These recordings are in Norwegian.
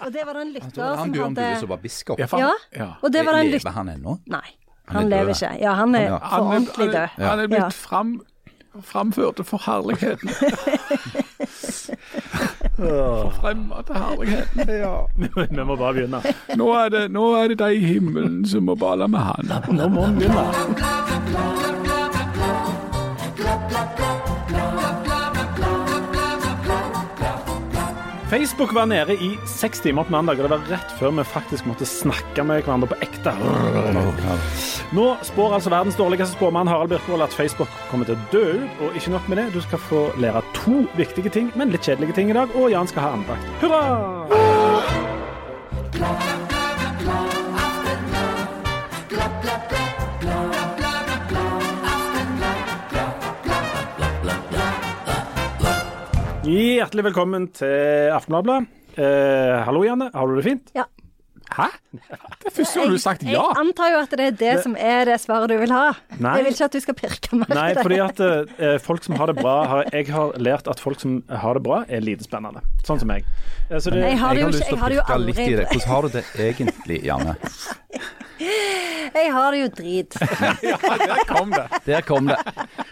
Og det var en lytter som hadde han Bjørn Bue som var biskop. Ja. Ja. ja. Og det var det lytter Lever han ennå? Nei, Han han er lever ikke. Ja, han er Ja. for ordentlig død. Han er, han er blitt Ja. fram, framført for herligheten. Forfremma til herligheten. Vi må bare begynne. Nå er, det, nå er det de i himmelen som må bale med han. Nå må vi begynne. Facebook var nede i seks timer på mandag, og det var rett før vi faktisk måtte snakke med hverandre på ekte. Nå spår altså verdens dårligste spåmann Harald Birkvold at Facebook kommer til å dø ut. Og ikke nok med det, du skal få lære to viktige ting, men litt kjedelige ting i dag. Og Jan skal ha andakt. Hurra! Hjertelig velkommen til Aftenbladet. Eh, hallo, Janne. Har du det fint? Ja. Hæ? Det er første gang du har sagt ja. Jeg antar jo at det er det som er det svaret du vil ha. Nei. Jeg vil ikke at du skal pirke meg. Nei, fordi at eh, folk som har det bra har, Jeg har lært at folk som har det bra, er lite spennende. Sånn som meg. Eh, Så det, Jeg har det jo har ikke- lyst til jeg har det jo å pirke litt aldri- i det. Hvordan har du det egentlig, Janne? Jeg har det jo drit. Der kom det. Der kom det.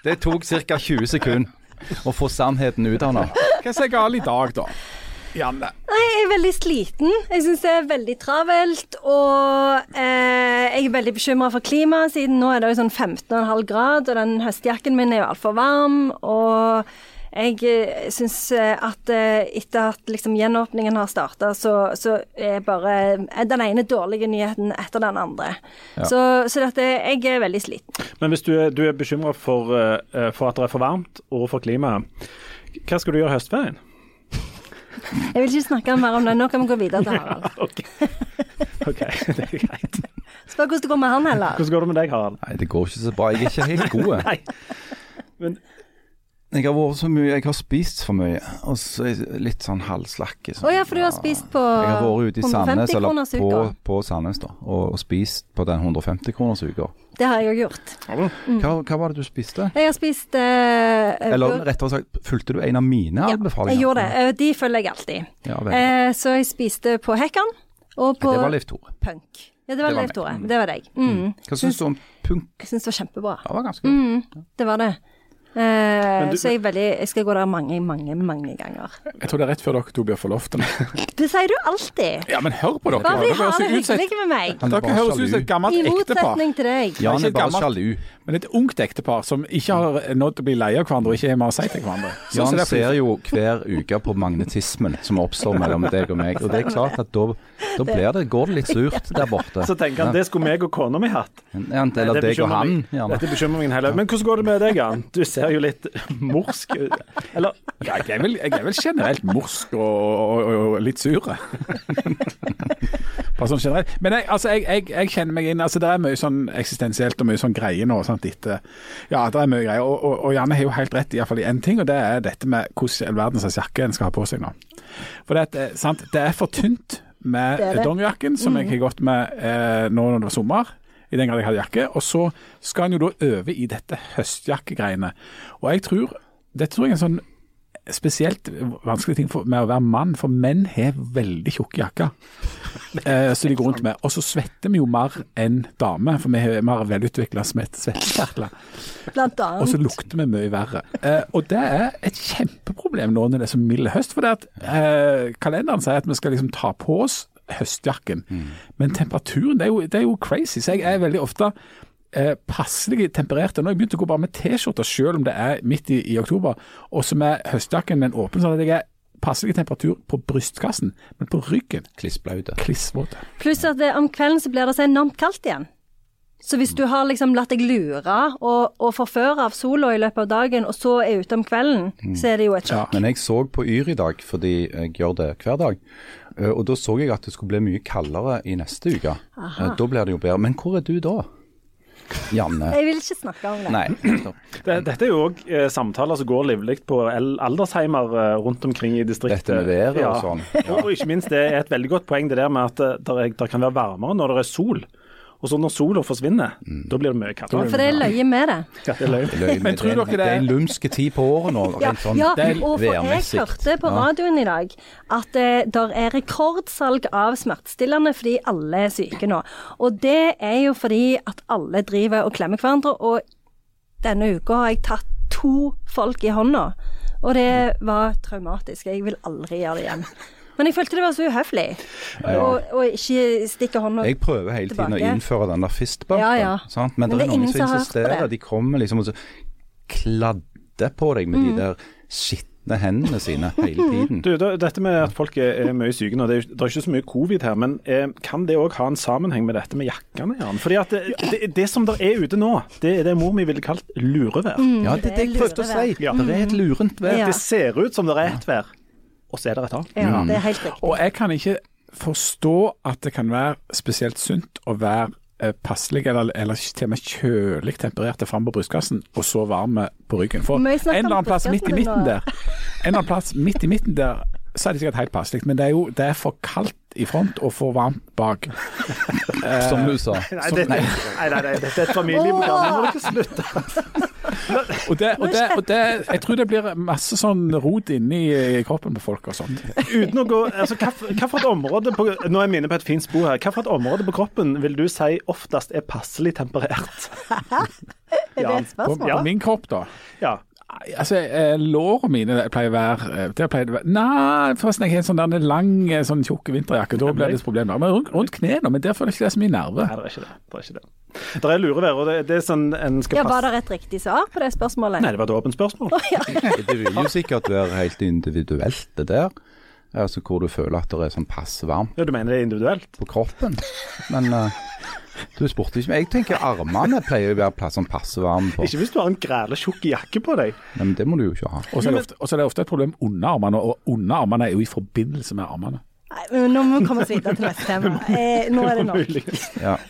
Det tok ca. 20 sekunder å få sannheten ut av henne. Hva er så galt i dag, da? Janne. Nei, jeg er veldig sliten. Jeg syns det er veldig travelt. Og eh, jeg er veldig bekymra for klimaet, siden nå er det jo sånn 15,5 grad, og den høstjakken min er jo altfor varm. Og jeg eh, syns eh, at eh, etter at liksom gjenåpningen har starta, så, så er bare er den ene dårlige nyheten etter den andre. Så, så dette, jeg er veldig sliten. Men hvis du er, du er bekymra for, for at det er for varmt, og for klimaet, hva skal du gjøre i høstferien? Jeg vil ikke snakke mer om det. Nå kan vi gå videre til Harald. OK, Ok, det er greit. Spør hvordan det går med han heller. Hvordan går det med deg, Harald? Nei, det går ikke så bra. Jeg er ikke helt god. Nei. Men Jeg har vært så mye, jeg har spist for mye, og så er jeg litt sånn halvslakke. Å ja, for du har spist på Jeg har vært ute i 150 Sandnes, eller på, på Sandnes, da, og, og spist på den 150 kroners uka. Det har jeg jo gjort. Hva, hva var det du spiste? Jeg har spist eh, Eller rettere sagt, fulgte du en av mine ja, anbefalinger? jeg gjorde det. Eh, De følger jeg alltid. Ja. Eh, så jeg spiste på Hekkan og på det var Leif Tore. Punk. Ja, det var Det var Leif. Tore. Mm. Det var deg. Mm. Hva syns du om punk? Jeg syns det var kjempebra. Det var ganske bra. Mm, det var det. Eh, du- så jeg, veldig, jeg skal gå der mange, mange, mange ganger. Jeg tror det er rett før dere to blir forlovte. Det sier du alltid. Ja, men hør på dere. Bare fordi har det hyggelig med meg. Er Dere høres ut som et gammelt I ektepar. motsetning til deg. Jan er bare sjalu. Men et ungt ektepar som ikke har nådd å bli lei av hverandre og ikke har mer å si til hverandre. Så Jan det er ser jo hver uke på magnetismen som oppstår mellom deg og meg. Og det er klart at da, da blir det, går det litt surt der borte. så tenker han det skulle meg og kona mi hatt. Eller deg og han, gjerne. Dette bekymrer meg en hel. Men hvordan går det med deg, Jan? Du ser jo litt morsk ut. Eller Ja, jeg, er vel, jeg er vel generelt morsk og, og, og, og litt sur. Bare sånn generelt. Men jeg, altså, jeg, jeg, jeg kjenner meg inn altså Det er mye sånn eksistensielt og mye sånn greie nå. Sant, etter, ja, det er mye greier. Og, og, og Janne har jo helt rett i, iallfall i én ting, og det er dette med hvordan i all verden slags jakke en skal ha på seg nå. For det, sant, det er for tynt med Det dongerijakken, som jeg har gått med eh, nå når det var sommer. I den grad jeg hadde jakke. Og så skal en jo da over i dette høstjakkegreiene. Og jeg tror Dette tror jeg er en sånn spesielt vanskelig ting for, med å være mann, for menn har veldig tjukke jakker. Eh, så de går rundt med. Og så svetter vi jo mer enn damer, for vi har mer velutvikla svettekjertler. Blant Og så lukter vi mye verre. Eh, og det er et kjempeproblem nå når det er så mild høst. For det at, eh, kalenderen sier at vi skal liksom ta på oss høstjakken, men temperaturen det er, jo, det er jo crazy. Så jeg er veldig ofte eh, passelig temperert. Nå har jeg begynt å gå bare med T-skjorte, selv om det er midt i, i oktober, og så med høstjakken den åpen, sånn at jeg er passelig temperatur på brystkassen, men på ryggen Klissblaute. Pluss at det, om kvelden så blir det så enormt kaldt igjen. Så hvis du har liksom latt deg lure og, og forføre av sola i løpet av dagen, og så er ute om kvelden, så er det jo et Ja. Men jeg så på Yr i dag, fordi jeg gjør det hver dag. Eh, Og da så jeg at det skulle bli mye kaldere i neste uke. Aha. Da blir det jo bedre. Men hvor er du da? Janne? Jeg vil ikke snakke om det. Nei. det, dette er jo òg eh, samtaler som går livlig på aldersheimer eh, rundt omkring i distriktet. Dette med været Ja. og sånn. Og ikke minst det er et veldig godt poeng det der med at det, der, kan være varmere når det er sol. Og så når sola forsvinner, da blir det mye kaldere. For det er løye med det. Ja, det er løye. Men tror dere det det er en lumske tid på året nå, Ja, rent sånn ja det er og for jeg hørte på radioen i dag at eh, det er rekordsalg av smertestillende fordi alle er syke nå. Og det er jo fordi at alle driver og klemmer hverandre, og denne uka har jeg tatt to folk i hånda, og det var traumatisk. Jeg vil aldri gjøre det igjen. Men jeg følte det var så uhøflig å ikke stikke hånda Jeg prøver hele tiden å innføre den der fistbumpen, Ja, ja. sant? men, Men det er er noen som insisterer. det. De kommer liksom og så kladder på deg med Mm. de der skitne hendene sine hele tiden. Du, da, dette med at folk er, er mye syke nå, det er, det er ikke så mye covid her, men eh, kan det òg ha en sammenheng med dette med jakkene? Jan? Fordi at det, det, det som der er ute nå, det er det mor mi ville kalt lurevær. Ja, det er det jeg prøvde å si. Ja. Det er et lurent vær. Ja. Det ser ut som det er et vær, og så er det et annet. Ja, Mm. det er helt riktig. Og jeg kan ikke forstå at det kan være spesielt sunt å være eh, passelig eller, eller til og med kjølig temperert fram på brystkassen, og så varme på ryggen. For en eller annen plass midt i midten der, en eller annen plass midt i midten der, så er det sikkert helt passelig, men det er jo det er for kaldt i front og for varmt bak. Som du sa. Nei, det, nei, nei, nei, dette er et familieprogram. Nå må dere slutte. Og det, og, det, og det, jeg tror det blir masse sånn rot inni kroppen på folk og sånt. Uten å gå altså, hva, hva for et område på, Nå er jeg inne på et fint spor her. Hva for et område på kroppen vil du si oftest er passelig temperert? Er det et På, spørsmål? på min kropp, da. Ja. Altså, eh, Lårene mine pleier å være det Der pleier å være Nei, forresten, jeg har en sånn der lang, eh, sånn tjukk vinterjakke. Da blir det et problem. Men rundt, rundt knærne, men der føler jeg ikke det er så mye nerve. Nei, det er ikke det. Det er ikke det. Det er lurevær, og det, det er sånn en skal Ja, Var det et riktig svar på det spørsmålet? Nei, det var et åpent spørsmål. Det vil jo sikkert være helt individuelt, det der. Altså Hvor du føler at det er sånn passe varmt Ja, du mener det er individuelt? på kroppen. Men uh, du spurte ikke Jeg tenker armene pleier å være plass sånn passe varme på. Ikke hvis du har en græle tjukk jakke på deg. Nei, men det må du jo ikke ha. Og så er, er det ofte et problem under armene, og under armene er jo i forbindelse med armene. Nei, men nå må vi komme oss videre til neste tema. Eh, nå er det nok. Ja.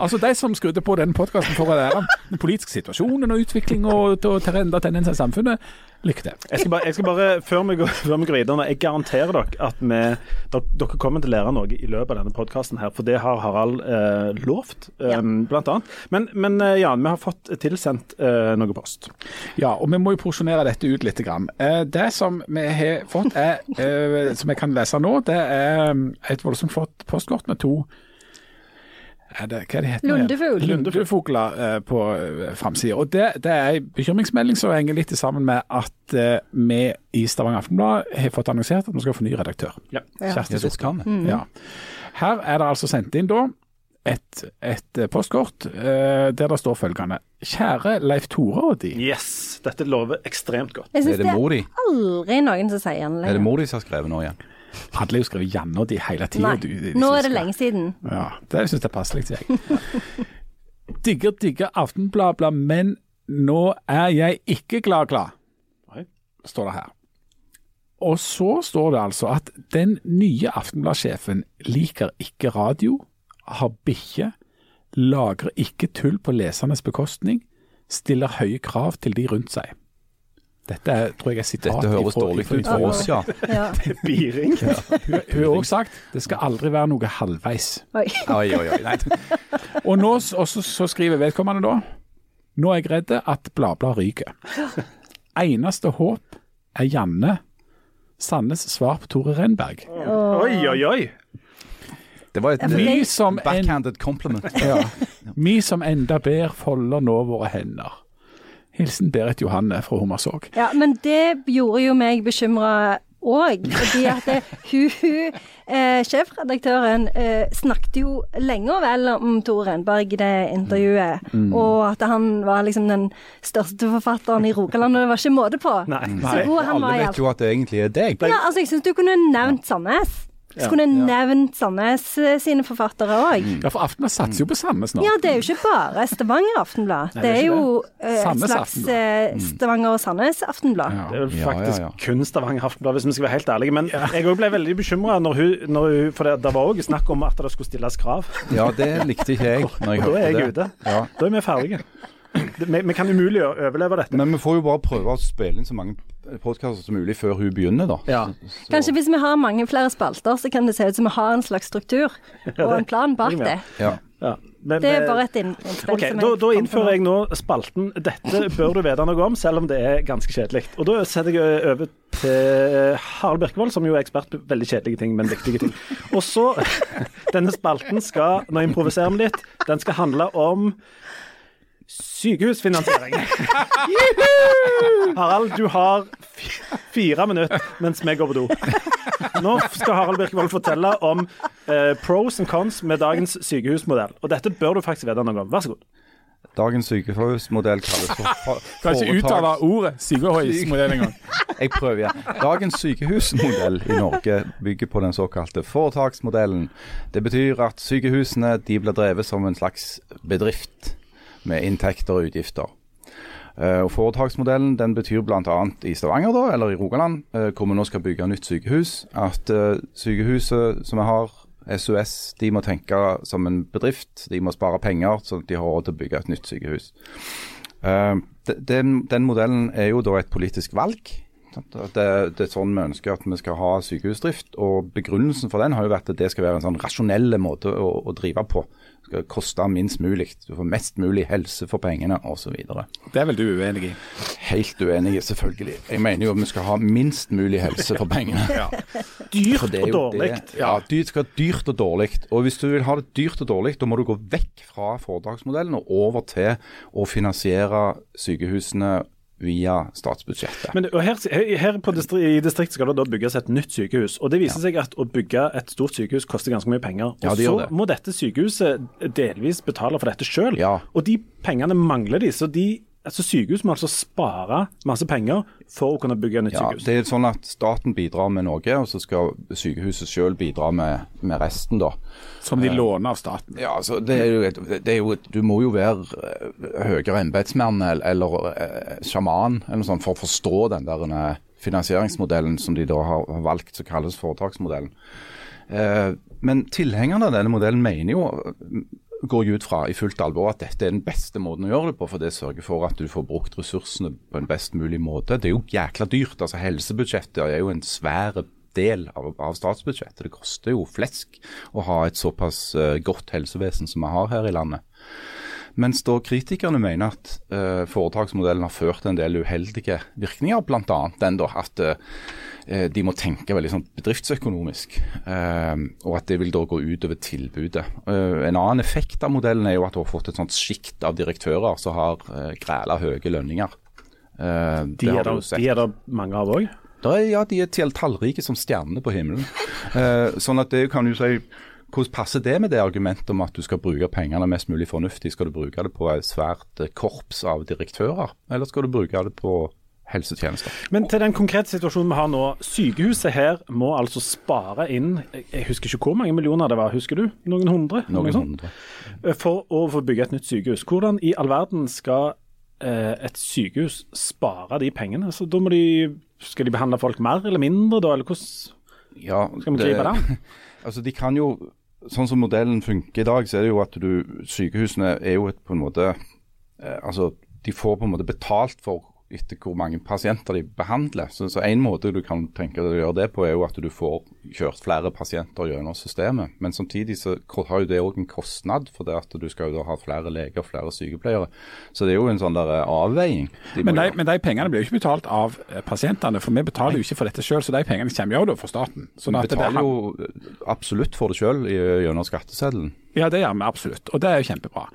Altså De som skrudde på den podkasten for å lære om den politiske situasjonen og utvikling og, og tendenser i samfunnet, lykke til. Jeg skal bare, jeg skal bare før, vi går, før vi går videre, jeg garanterer dere at vi, dere, kommer til å lære noe i løpet av denne podkasten her, for det har Harald eh, lovt, eh, Ja. blant annet. Men, men eh, Jan, vi har fått tilsendt eh, noe post. Ja, og vi må jo porsjonere dette ut litt. Grann. Eh, Det som vi har fått, er, eh, som jeg kan lese nå, det er et voldsomt flott postkort med to er det, hva er det heter? Lundefugl. Lundefugler eh, på uh, framsida. Og det, det er en bekymringsmelding som henger litt sammen med at eh, vi i Stavanger Aftenblad har fått annonsert at vi skal få ny redaktør. Ja. Kjersti Ja, det skal. Ja. Her er det altså sendt inn da et, et eh, postkort eh, der det står følgende. Kjære Leif Tore og de. Yes, dette lover ekstremt godt. Jeg syns det det er aldri noen som sier det. Er det mor di som har skrevet nå igjen? Hadde jo skrevet Janne og de hele tida. Nå er det lenge siden. Ja, det syns jeg er passelig, sier jeg. digger, digger Aftenbladet, men nå er jeg ikke glad, glad, Oi. står det her. Og så står det altså at den nye Aftenblad-sjefen liker ikke radio, har bikkje, lagrer ikke tull på lesernes bekostning, stiller høye krav til de rundt seg. Dette er, tror jeg er sitat Dette høres ifra- dårlig ut for oss, ja. Ja. Biring. Hun, hun har også sagt det skal aldri være noe halvveis. Oi. Oi, oi. Og nå også, så, så skriver vedkommende da Nå er jeg redd at Bladblad ryker. Eneste håp er Janne. Sannes svar på Tore Renberg. Oi, oi, oi. Det var et Ja, det- en, backhanded compliment. ja, vi som enda ber, folder nå våre hender. Hilsen Berit Johanne fra Hummersåk. Ja, men det gjorde jo meg bekymra òg. Fordi at det, hun, hun eh, sjefredaktøren eh, snakket jo lenge og vel om Tore Renberg i det intervjuet. Og at han var liksom den største forfatteren i Rogaland, og det var ikke måte på. Nei. Så god han Alle var vet jo at det egentlig er deg. Ja, altså, jeg syns du kunne nevnt Sandnes. Så Ja, kunne nevnt Sandnes sine forfattere òg. Ja, for Aftenblad satser jo på Sandnes nå. Ja, det er jo ikke bare Stavanger Aftenblad. Nei, Det det er jo eh, et slags eh, Stavanger og Sandnes Aftenblad. Ja. Det er vel Ja, ja, faktisk ja. kun Stavanger Aftenblad, hvis vi skal være helt ærlige. Men jeg òg ble veldig bekymra når hun, når hun For det, det var òg snakk om at det skulle stilles krav. Ja, det likte ikke jeg når jeg Da er jeg det. ute. Ja. Da er vi ferdige. Vi, vi kan umulig overleve dette. Men vi får jo bare prøve å spille inn så mange podkaster som mulig før hun begynner, da. Ja. Så- Kanskje hvis vi har mange flere spalter, så kan det se ut som vi har en slags struktur og en plan bak det. Ja. Ja. Men- Det er bare et inn- innspill. Ok, da, da innfører jeg nå spalten 'Dette bør du vite noe om', selv om det er ganske kjedelig. Og Da setter jeg over til Harald Birkevold, som jo er ekspert på veldig kjedelige ting, men viktige ting. Og så Denne spalten skal, nå improviserer vi litt, den skal handle om sykehusfinansiering. Harald, du har fire minutter mens vi går på do. Nå skal Harald Birkevold fortelle om eh, pros and cons med dagens sykehusmodell. Og dette bør du faktisk vite noe om. Vær så god. Dagens sykehusmodell kalles for for- Kan ikke uttale ordet sykehusmodell engang. Jeg prøver igjen. Dagens sykehusmodell i Norge bygger på den såkalte foretaksmodellen. Det betyr at sykehusene de blir drevet som en slags bedrift med inntekter og utgifter. Eh, og Foretaksmodellen den betyr bl.a. i Stavanger da, eller i Rogaland, eh, hvor vi nå skal bygge nytt sykehus, at eh, sykehuset som vi har, SUS, de må tenke som en bedrift. De må spare penger, sånn at de har råd til å bygge et nytt sykehus. Eh, den, den modellen er jo da et politisk valg. Det, det er sånn vi ønsker at vi skal ha sykehusdrift. og Begrunnelsen for den har jo vært at det skal være en sånn rasjonell måte å, å drive på. Det skal koste minst mulig. Du får mest mulig helse for pengene osv. Det er vel du uenig i? Helt uenig, selvfølgelig. Jeg mener jo at vi skal ha minst mulig helse for pengene. Dyrt For og dårlig. Ja, dyrt skal dyrt og dårlig. Og hvis du vil ha det dyrt og dårlig, da må du gå vekk fra foretaksmodellen og over til å finansiere sykehusene via statsbudsjettet. Men, her, her på distri, I distrikt skal det da bygges et nytt sykehus. og Det viser seg at å bygge et stort sykehus koster ganske mye penger. Og Ja, det Så det. må dette sykehuset delvis betale for dette sjøl. Ja. Og de pengene mangler de. så de altså Sykehus må altså spare masse penger for å kunne bygge nytt Ja, sykehus. det er sånn at Staten bidrar med noe, og så skal sykehuset selv bidra med, med resten. da. Som de låner av staten. Ja, altså, det er jo det er jo Du må jo være eh, høyere embetsmann eller, eller eh, sjaman eller noe sånt for å forstå den der eh, finansieringsmodellen som de da har har valgt, som kalles foretaksmodellen. Eh, men tilhengerne av denne modellen mener jo, går jeg ut fra i fullt alvor, at dette er den beste måten å gjøre det på. For det sørger for at du får brukt ressursene på en best mulig måte. Det er jo jækla dyrt. altså Helsebudsjettet er jo en svær del av, av statsbudsjettet. Det koster jo flesk å ha et såpass eh, godt helsevesen som vi har her i landet. Mens da kritikerne mener at eh, foretaksmodellen har ført til en del uheldige virkninger, bl.a. den da at eh, de må tenke veldig sånn bedriftsøkonomisk, eh, og at det vil da gå utover tilbudet. Eh, en annen effekt av modellen er jo at du har fått et sånt sjikt av direktører som har uh, græla høye lønninger. Eh, De er, det, de er det mange av òg. Ja, de er tallrike som stjernene på himmelen. Eh, sånn at det kan du si Hvordan passer det med det argumentet om at du skal bruke pengene mest mulig fornuftig? Skal du bruke det på et svært eh, korps av direktører, eller skal du bruke det på helsetjenester? Men til den konkrete situasjonen vi har nå. Sykehuset her må altså spare inn Jeg husker ikke hvor mange millioner det var, husker du? Noen hundre? Noen hundre. For å få bygge et nytt sykehus. Hvordan i all verden skal eh, et sykehus spare de pengene? Så da må de, skal de behandle folk mer eller mindre, da? Eller hvordan Ja, skal vi gripe det an? Altså, de kan jo, Sånn som modellen funker i dag, så er det jo at du, sykehusene er jo et, på en måte eh, altså, De får på en måte betalt for etter hvor mange pasienter de behandler. Så, så En måte du kan tenke deg å gjøre det på, er jo at du får kjørt flere pasienter gjennom systemet. Men samtidig så har jo det òg en kostnad, for det at du skal jo da ha flere leger og flere sykepleiere. Så det er jo en sånn der eh, avveiing. de Men de, men de pengene blir jo ikke betalt av eh, pasientene, for vi betaler jo ikke for dette selv, så de pengene kommer jo da fra staten. Så Vi betaler jo absolutt for det sjøl gjennom skatteseddelen. Ja, det gjør vi absolutt, og det er jo kjempebra.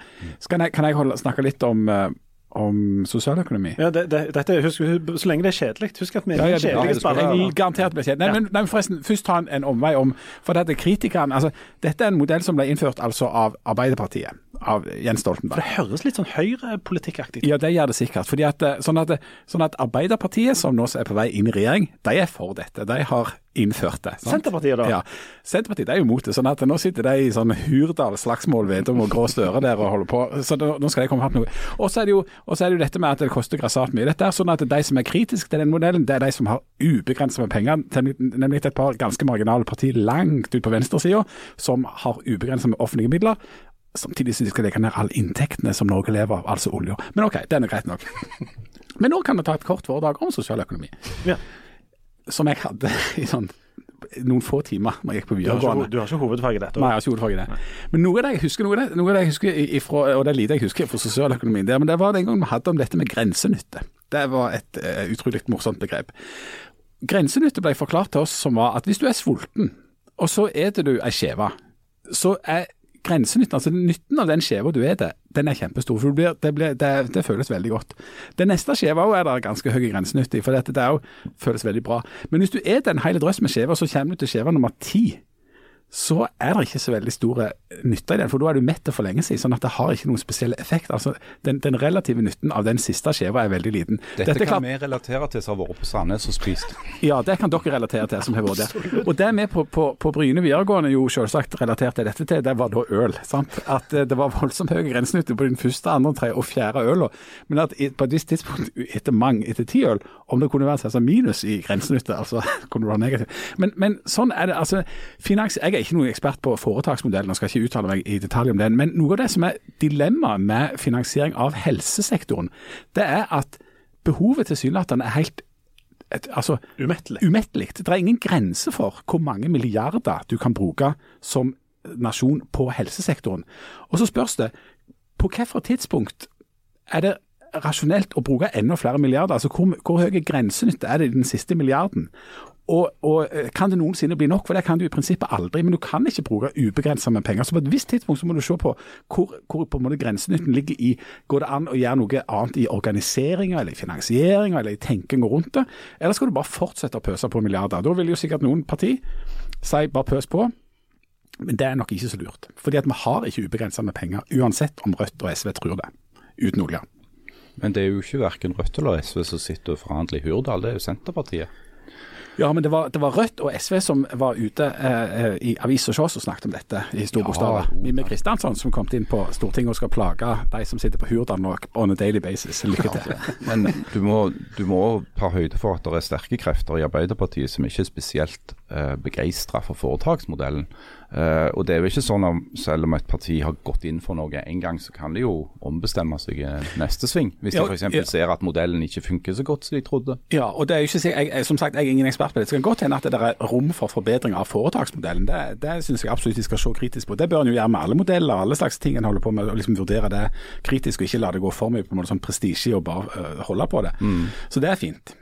Skal jeg, kan jeg holde, snakke litt om, eh, om sosialøkonomi? Ja, det, det, dette, husk, så lenge det er kjedelig. Husk at vi er Ja, ja, en det, kjedelig det skal garantert bli kjedelig. Nei, men, nei, forresten, først ta en, en omvei om For dette kritikeren altså, Dette er en modell som ble innført altså av Arbeiderpartiet, av Jens Stoltenberg. For Det høres litt sånn høyrepolitikkaktig ut. Ja, det gjør det sikkert. Fordi at, eh, sånn, at, sånn at Arbeiderpartiet, som nå er på vei inn i regjering, de er for dette. De har innført det. sant? Senterpartiet da? Ja. Senterpartiet er jo mot det. sånn at Nå sitter de i sånn Hurdal-slagsmål Vedum og Grå Støre der og holder på. så Nå skal de komme fram til noe. Og så er det jo er det jo dette med at det koster grassat mye. Dette er sånn at De som er kritiske til den modellen, det er de som har ubegrenset med penger. Nemlig et par ganske marginale partier langt ut på venstresida, som har ubegrenset med offentlige midler. Samtidig som de skal legge ned alle inntektene som Norge lever av, altså olja. Men OK, det er greit nok. Men nå kan vi ta et kort foredrag om sosialøkonomi Ja. Som jeg hadde i sånn noen få timer når jeg gikk på videregående. du har ikke hovedfag i dette? Nei, jeg har ikke hovedfag i det. Men noe av det jeg husker, noe av det, noe av det jeg husker ifra, og det er lite jeg husker fra sosialøkonomien, der, men det var den gangen vi hadde om dette med grensenytte. Det var et uh, utrolig morsomt begrep. Grensenytte ble forklart til oss som var at hvis du er sulten, og så eter du ei skive, så er grensenytten, altså nytten av den skjeva du eter, den er kjempestor. for blir, det, blir, det, det føles veldig godt. Den neste skjeva er det ganske høy grensenytte i, for dette, det er føles veldig bra. Men hvis du eter en hel drøss med skiver, så kommer du til skjeva nummer ti så er det ikke så veldig stor nytte i den, for da er du mett for lenge siden. Sånn at det har ikke noen spesiell effekt. Altså, den, den relative nytten av den siste skjeva er veldig liten. Dette, Dette kan vi relatere til som har vært på Sandnes og spist. Ja, det kan dere relatere til som har vært der. Og det vi på, på, på Bryne videregående jo selvsagt relaterte dette til, det var da øl. sant? At eh, det var voldsomt høy grensenytte på den første, andre, tredje og fjerde øla. Men at på et visst tidspunkt etter mange, etter ti øl, om det kunne være altså minus i grensenytte, altså kunne det være negativt. Men, men sånn er det. altså, finans, Jeg er ikke noen ekspert på foretaksmodellen og skal ikke uttale meg i detalj om den, men noe av det som er dilemmaet med finansiering av helsesektoren, det er at behovet tilsynelatende er helt et, altså, Umettelig. umettelig. Det er ingen grense for hvor mange milliarder du kan bruke som nasjon på helsesektoren. Og så spørs det, på hvilket tidspunkt er det rasjonelt å bruke enda flere milliarder? Altså Hvor, hvor høy grensenytte er det i den siste milliarden? Og, og eh, Kan det noensinne bli nok? For det kan du i prinsippet aldri. Men du kan ikke bruke ubegrensa med penger. Så på et visst tidspunkt så må du se på hvor, hvor på en måte grensenytten ligger i Går det an å gjøre noe annet i organiseringa eller i finansieringa eller i tenkinga rundt det? Eller skal du bare fortsette å pøse på milliarder? Da vil jo sikkert noen parti si bare pøs på. Men det er nok ikke så lurt. Fordi at vi har ikke ubegrensa med penger, uansett om Rødt og SV tror det. Uten olje. Men det er jo ikke verken Rødt eller SV som sitter og forhandler i Hurdal, det er jo Senterpartiet. Ja, men det var, det var Rødt og SV som var ute eh, i Avis og Sjås og snakket om dette i store Ja, bokstaver. jo, Mime. Kristiansson som kom inn på Stortinget og skal plage de som sitter på Hurdal nå on a daily basis. Lykke til. Men du må, du må ta høyde for at det er sterke krefter i Arbeiderpartiet som ikke er spesielt eh, begeistra for foretaksmodellen. Eh, og det er jo ikke sånn at selv om et parti har gått inn for noe en gang, så kan de jo ombestemme seg i neste sving. Hvis de f.eks. ja. ser at modellen ikke funker så godt som de trodde. Ja, og det er jo ikke, jeg, som sagt, jeg er ingen ekspert på det. Det kan godt hende at det er rom for forbedring av foretaksmodellen. Det, det synes jeg absolutt de skal se kritisk på. Det bør en jo gjøre med alle modeller, alle slags ting en holder på med. å liksom Vurdere det kritisk og ikke la det gå for mye på en måte sånn prestisje og bare uh, holde på det. Så det er fint.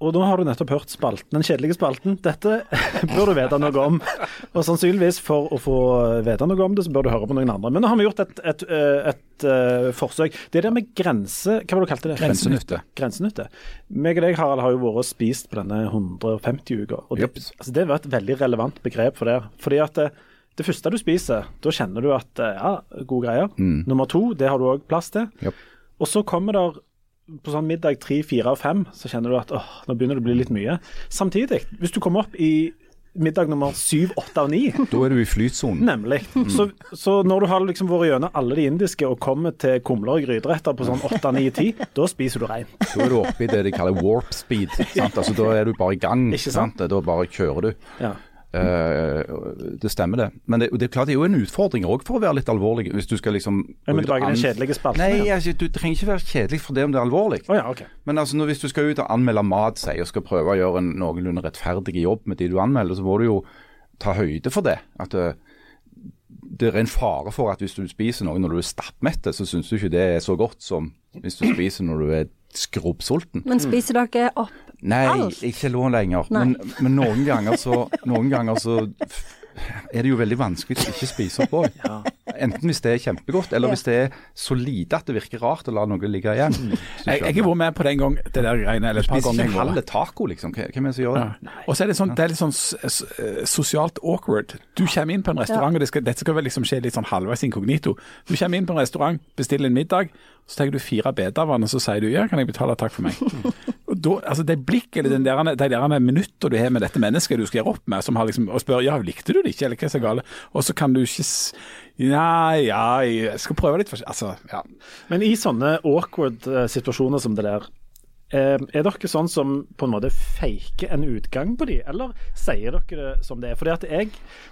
Og nå har du nettopp hørt spalten, den kjedelige spalten. Dette bør du vite noe om. Og sannsynligvis for å få vite noe om det, så bør du høre på noen andre. Men nå har vi gjort et, et, et, et, eh, forsøk. Det der med grense... Hva var det du kalte det? Grensenytte. Grensenytte. Meg og deg, Harald, har jo vært og spist på denne 150-uka. Og det, Jeps. altså, det var et veldig relevant begrep for det. Fordi at det, det første du spiser, da kjenner du at eh, ja, gode greier. Nummer to, det har du òg plass til. Japp. Og så kommer der på sånn middag tre, fire og fem, så kjenner du at åh, nå begynner det å bli litt mye. Samtidig, hvis du kommer opp i middag nummer syv, åtte og ni, Da er du i flytsonen. nemlig, så, så når du har liksom vært gjennom alle de indiske og kommer til kumler og gryteretter på sånn åtte, ni, ti, da spiser du rein. Da er du oppe i det de kaller warp speed. Sant? Altså, da er du bare i gang. Ikke sant? Da bare kjører du. Ja. Eh, det stemmer, det. Men det, det er klart det er jo en utfordring òg, for å være litt alvorlig. Hvis du skal liksom ja, Men tilbake den kjedelige spalten? Nei, altså, du trenger ikke være kjedelig for det om det er alvorlig. Oh, ja, okay. Men altså, når, hvis du skal ut og anmelde mat, si, og skal prøve å gjøre en noenlunde rettferdig jobb med de du anmelder, så må du jo ta høyde for det. At det, det er en fare for at hvis du spiser noe når du er stappmett, så syns du ikke det er så godt som hvis du spiser når du er skrubbsulten. Men spiser dere opp Nei, Alt? ikke nå lenger. Nei. Men, men noen ganger så Noen ganger så er det jo veldig vanskelig å ikke spise opp òg. Enten hvis det er kjempegodt, eller Ja. hvis det er så lite at det virker rart å la noe ligge igjen. Jeg, jeg har vært med på den gang, det der greiene, eller et par ganger. ikke jeg har en vært. halv taco, liksom. Hvem er det som gjør det? Ja. Og så er det sånn, det er litt sånn sosialt awkward. Du kommer inn på en restaurant, og det skal, dette skal vel liksom skje litt sånn halvveis inkognito. Du kommer inn på en restaurant, bestiller en middag, så tar du fire betavann, og så sier du ja, kan jeg betale, takk for meg. Da, altså Det blikket eller den der, de der minutter du har med dette mennesket du skal gjøre opp med, som har liksom, og spør ja, likte du det ikke, eller hva er så gale, og så kan du ikke Nei, ja, jeg skal prøve litt forskjellig. Altså, ja. Men i sånne awkward eh, situasjoner som det der, er dere sånn som på en måte faker en utgang på de, eller sier dere det som det er? Fordi at jeg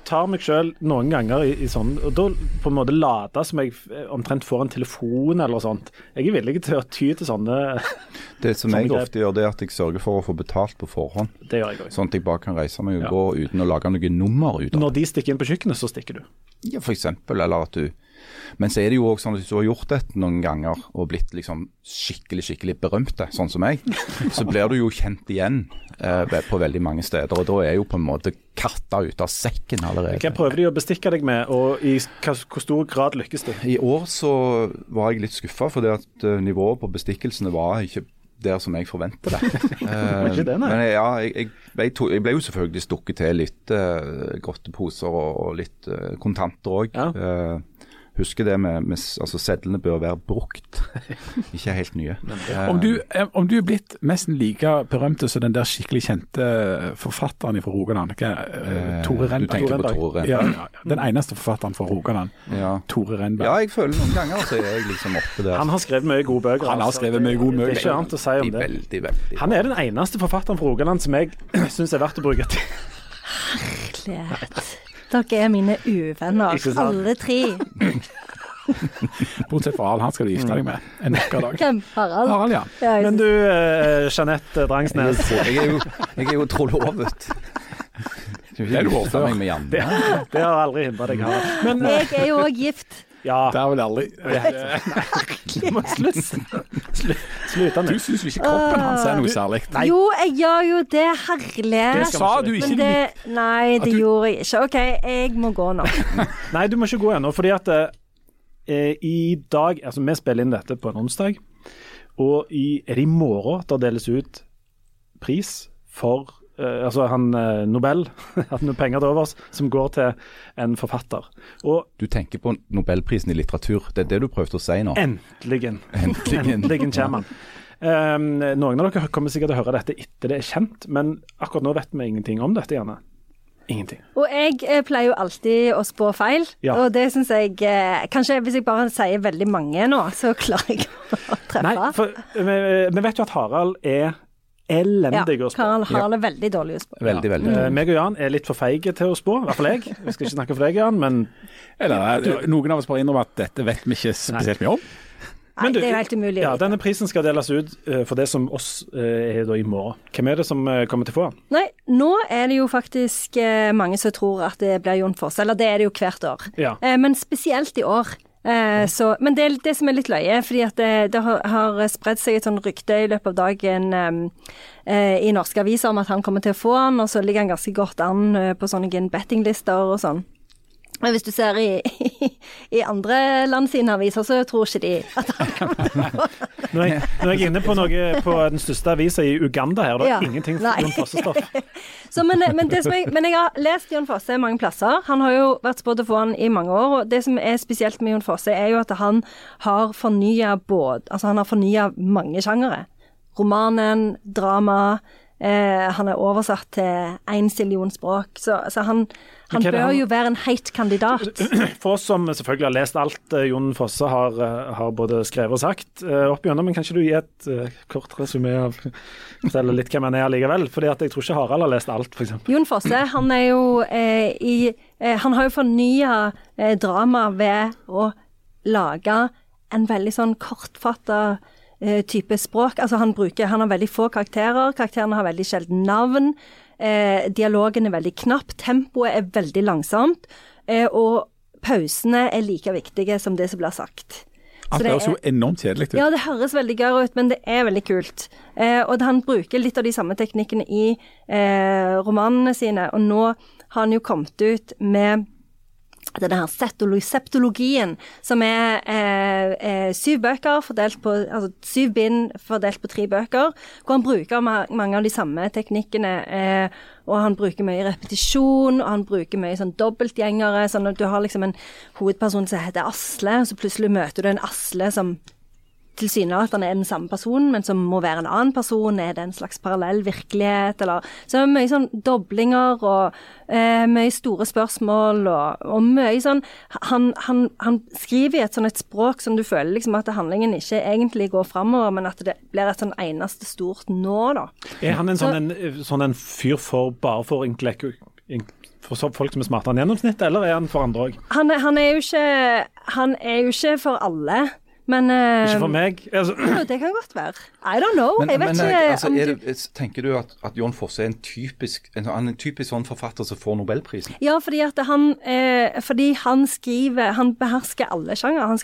tar meg sjøl noen ganger i, i sånn, og da på en måte later som jeg eh, omtrent får en telefon eller sånt. Jeg er villig til å ty til sånne Det som jeg grep. ofte gjør, det er at jeg sørger for å få betalt på forhånd. Det gjør jeg også. Sånn at jeg bare kan reise meg og Ja. gå uten å lage noe nummer ut av det. Når de stikker inn på kjøkkenet, så stikker du. Ja, for eksempel, eller at du Men så er det jo også sånn at hvis du har gjort dette noen ganger og blitt liksom skikkelig skikkelig berømte, sånn som meg, så blir du jo kjent igjen eh, på veldig mange steder. Og da er jo på en måte katta ute av sekken allerede. Hva prøver de å bestikke deg med, og i hvor stor grad lykkes du? I år så var jeg litt skuffa, fordi at eh, nivået på bestikkelsene var ikke der som jeg forventer det. Eh, ikke det, nei. Men jeg, ja, jeg, jeg, to, jeg ble jo selvfølgelig stukket til litt uh, godteposer og, og litt uh, kontanter òg. Ja. Husker det med, med altså Sedlene bør være brukt, ikke helt nye. Eh, Om du, eh, om du er blitt nesten like berømte som den der skikkelig kjente forfatteren fra Rogaland, ikke, eh, eh, Tore Du Renberg. tenker på Tore Ja, Renberg. ja, ja. Den eneste forfatteren fra Rogaland, Ja. Tore Renberg. ja, jeg føler noen ganger så er jeg liksom oppe der. Han har skrevet mye gode bøker. Han har altså. skrevet mye gode Det er ikke annet å si om det. veldig, veldig Han er den eneste forfatteren fra Rogaland som jeg syns er verdt å bruke tid Herlighet. Dere er mine uvenner, alle tre. Bortsett fra Harald, han skal du gifte deg med en vakker dag. Hvem? Harald? Harald, ja. Men du, eh, Jeanette Drangsnes. Jeg er jo, jeg er jo trolovet. Du Det er du Janne. Det, det har aldri hindra deg, Harald. Men jeg er jo òg gift. Ja, Det er vel aldri du må slutte Slu- Slutt Du syns jo ikke kroppen hans er noe særlig. Nei. Jo, jeg gjør jo det. Herlighet. Det sa du ikke. Men det Nei, det du- gjorde jeg ikke. OK, jeg må gå nå. Nei, du må ikke gå ennå, fordi at eh, i dag Altså, vi spiller inn dette på en onsdag, og i, er det i morgen det deles ut pris for eh, altså han eh, Nobel, at noen penger til overs, som går til en forfatter. Og Du tenker på Nobelprisen i litteratur. Det er det du prøvde å si nå? endelig Endeligen, Endelig kommer han. Um, noen av dere kommer sikkert til å høre dette etter det er kjent, men akkurat nå vet vi ingenting om dette, Janne. Ingenting. Og jeg eh, pleier jo alltid å spå feil, Ja. og det syns jeg eh, Kanskje hvis jeg bare sier veldig mange nå, så klarer jeg å treffe. Nei, for vi, vi vet jo at Harald er ja, elendig å spå. Karl har det veldig dårlig å spå. Veldig, veldig. Eh, meg og Jan er litt for feige til å spå, i hvert fall jeg. Vi skal ikke snakke for deg, Jan, men Eller, du, noen av oss bare innrømmer at dette vet vi ikke spesielt mye om. Nei, Men du- det er helt umulig. ja, denne prisen skal deles ut eh, for det som oss eh, er da i morgen. Hvem er det som eh, kommer til å få? Nei, nå er det jo faktisk eh, mange som tror at det blir Jon Foss. eller det er det jo hvert år. Ja. Eh, men spesielt i år. Eh, så, men det det som er litt løye, fordi at det, det har, har spredd seg et sånn rykte i løpet av dagen eh, eh, i norske aviser om at han kommer til å få han, og så ligger han ganske godt an eh, på sånne bettinglister og sånn. Men hvis du ser i, i andre land sine aviser, så tror ikke de at han kommer til å få han. Nå er, jeg, nå er inne på noe på den største avisa i Uganda her. Det er Ja. ingenting for Jon Fosse-stoff. Men, men, jeg, men jeg har lest Jon Fosse mange plasser. Han har jo vært spådd å få han i mange år. og Det som er spesielt med Jon Fosse, er jo at han har fornya Altså, han har fornya mange sjangere. Romanen, drama. Eh, han er oversatt til én sillion språk. Så, så han, han bør han- jo være en heit kandidat. For oss som selvfølgelig har lest alt eh, Jon Fosse har, eh, har både skrevet og sagt opp igjennom, men kan ikke du gi et uh, kort resumé av Fortelle litt hvem han er allikevel? Fordi at jeg tror ikke Harald har lest alt, f.eks. Jon Fosse han er jo eh, i eh, Han har jo fornya drama ved å lage en veldig sånn kortfatta type språk. Altså han bruker Han har veldig få karakterer. Karakterene har veldig sjelden navn. Eh, dialogen er veldig knapp. Tempoet er veldig langsomt. Eh, og pausene er like viktige som det som blir sagt. Så Alt det høres jo enormt kjedelig ut. ja, det høres veldig gøy ut, men det er veldig kult. Eh, og han bruker litt av de samme teknikkene i eh, romanene sine, og nå har han jo kommet ut med denne her septologien, som er eh, eh, syv bøker fordelt på Altså syv bind fordelt på tre bøker, hvor han bruker ma mange av de samme teknikkene. Eh, og han bruker mye repetisjon, og han bruker mye sånn dobbeltgjengere. Sånn at du har liksom en hovedperson som heter Asle, og så plutselig møter du en Asle som tilsynelatende er den samme personen, men som må være en annen person. Er det en slags parallell virkelighet, eller Så mye sånn doblinger og eh, mye store spørsmål og, og mye sånn han, han, han skriver i et sånn et språk som du føler liksom at handlingen ikke egentlig går framover, men at det blir et sånn eneste stort nå, da. Er han en sånn en, sånn en fyr for bare for intellektu... For folk som er smartere enn gjennomsnittet, eller er han for andre òg? Han, han Han er jo ikke for alle, men eh, Ikke for meg. Altså, Det kan godt være. I don't know. Men, jeg vet men ikke altså, om er det, tenker du at, at Jon Fosse er en typisk, en, en typisk sånn forfatter som får nobelprisen? Ja, fordi at han, eh, fordi han skriver Han behersker alle sjangere. Han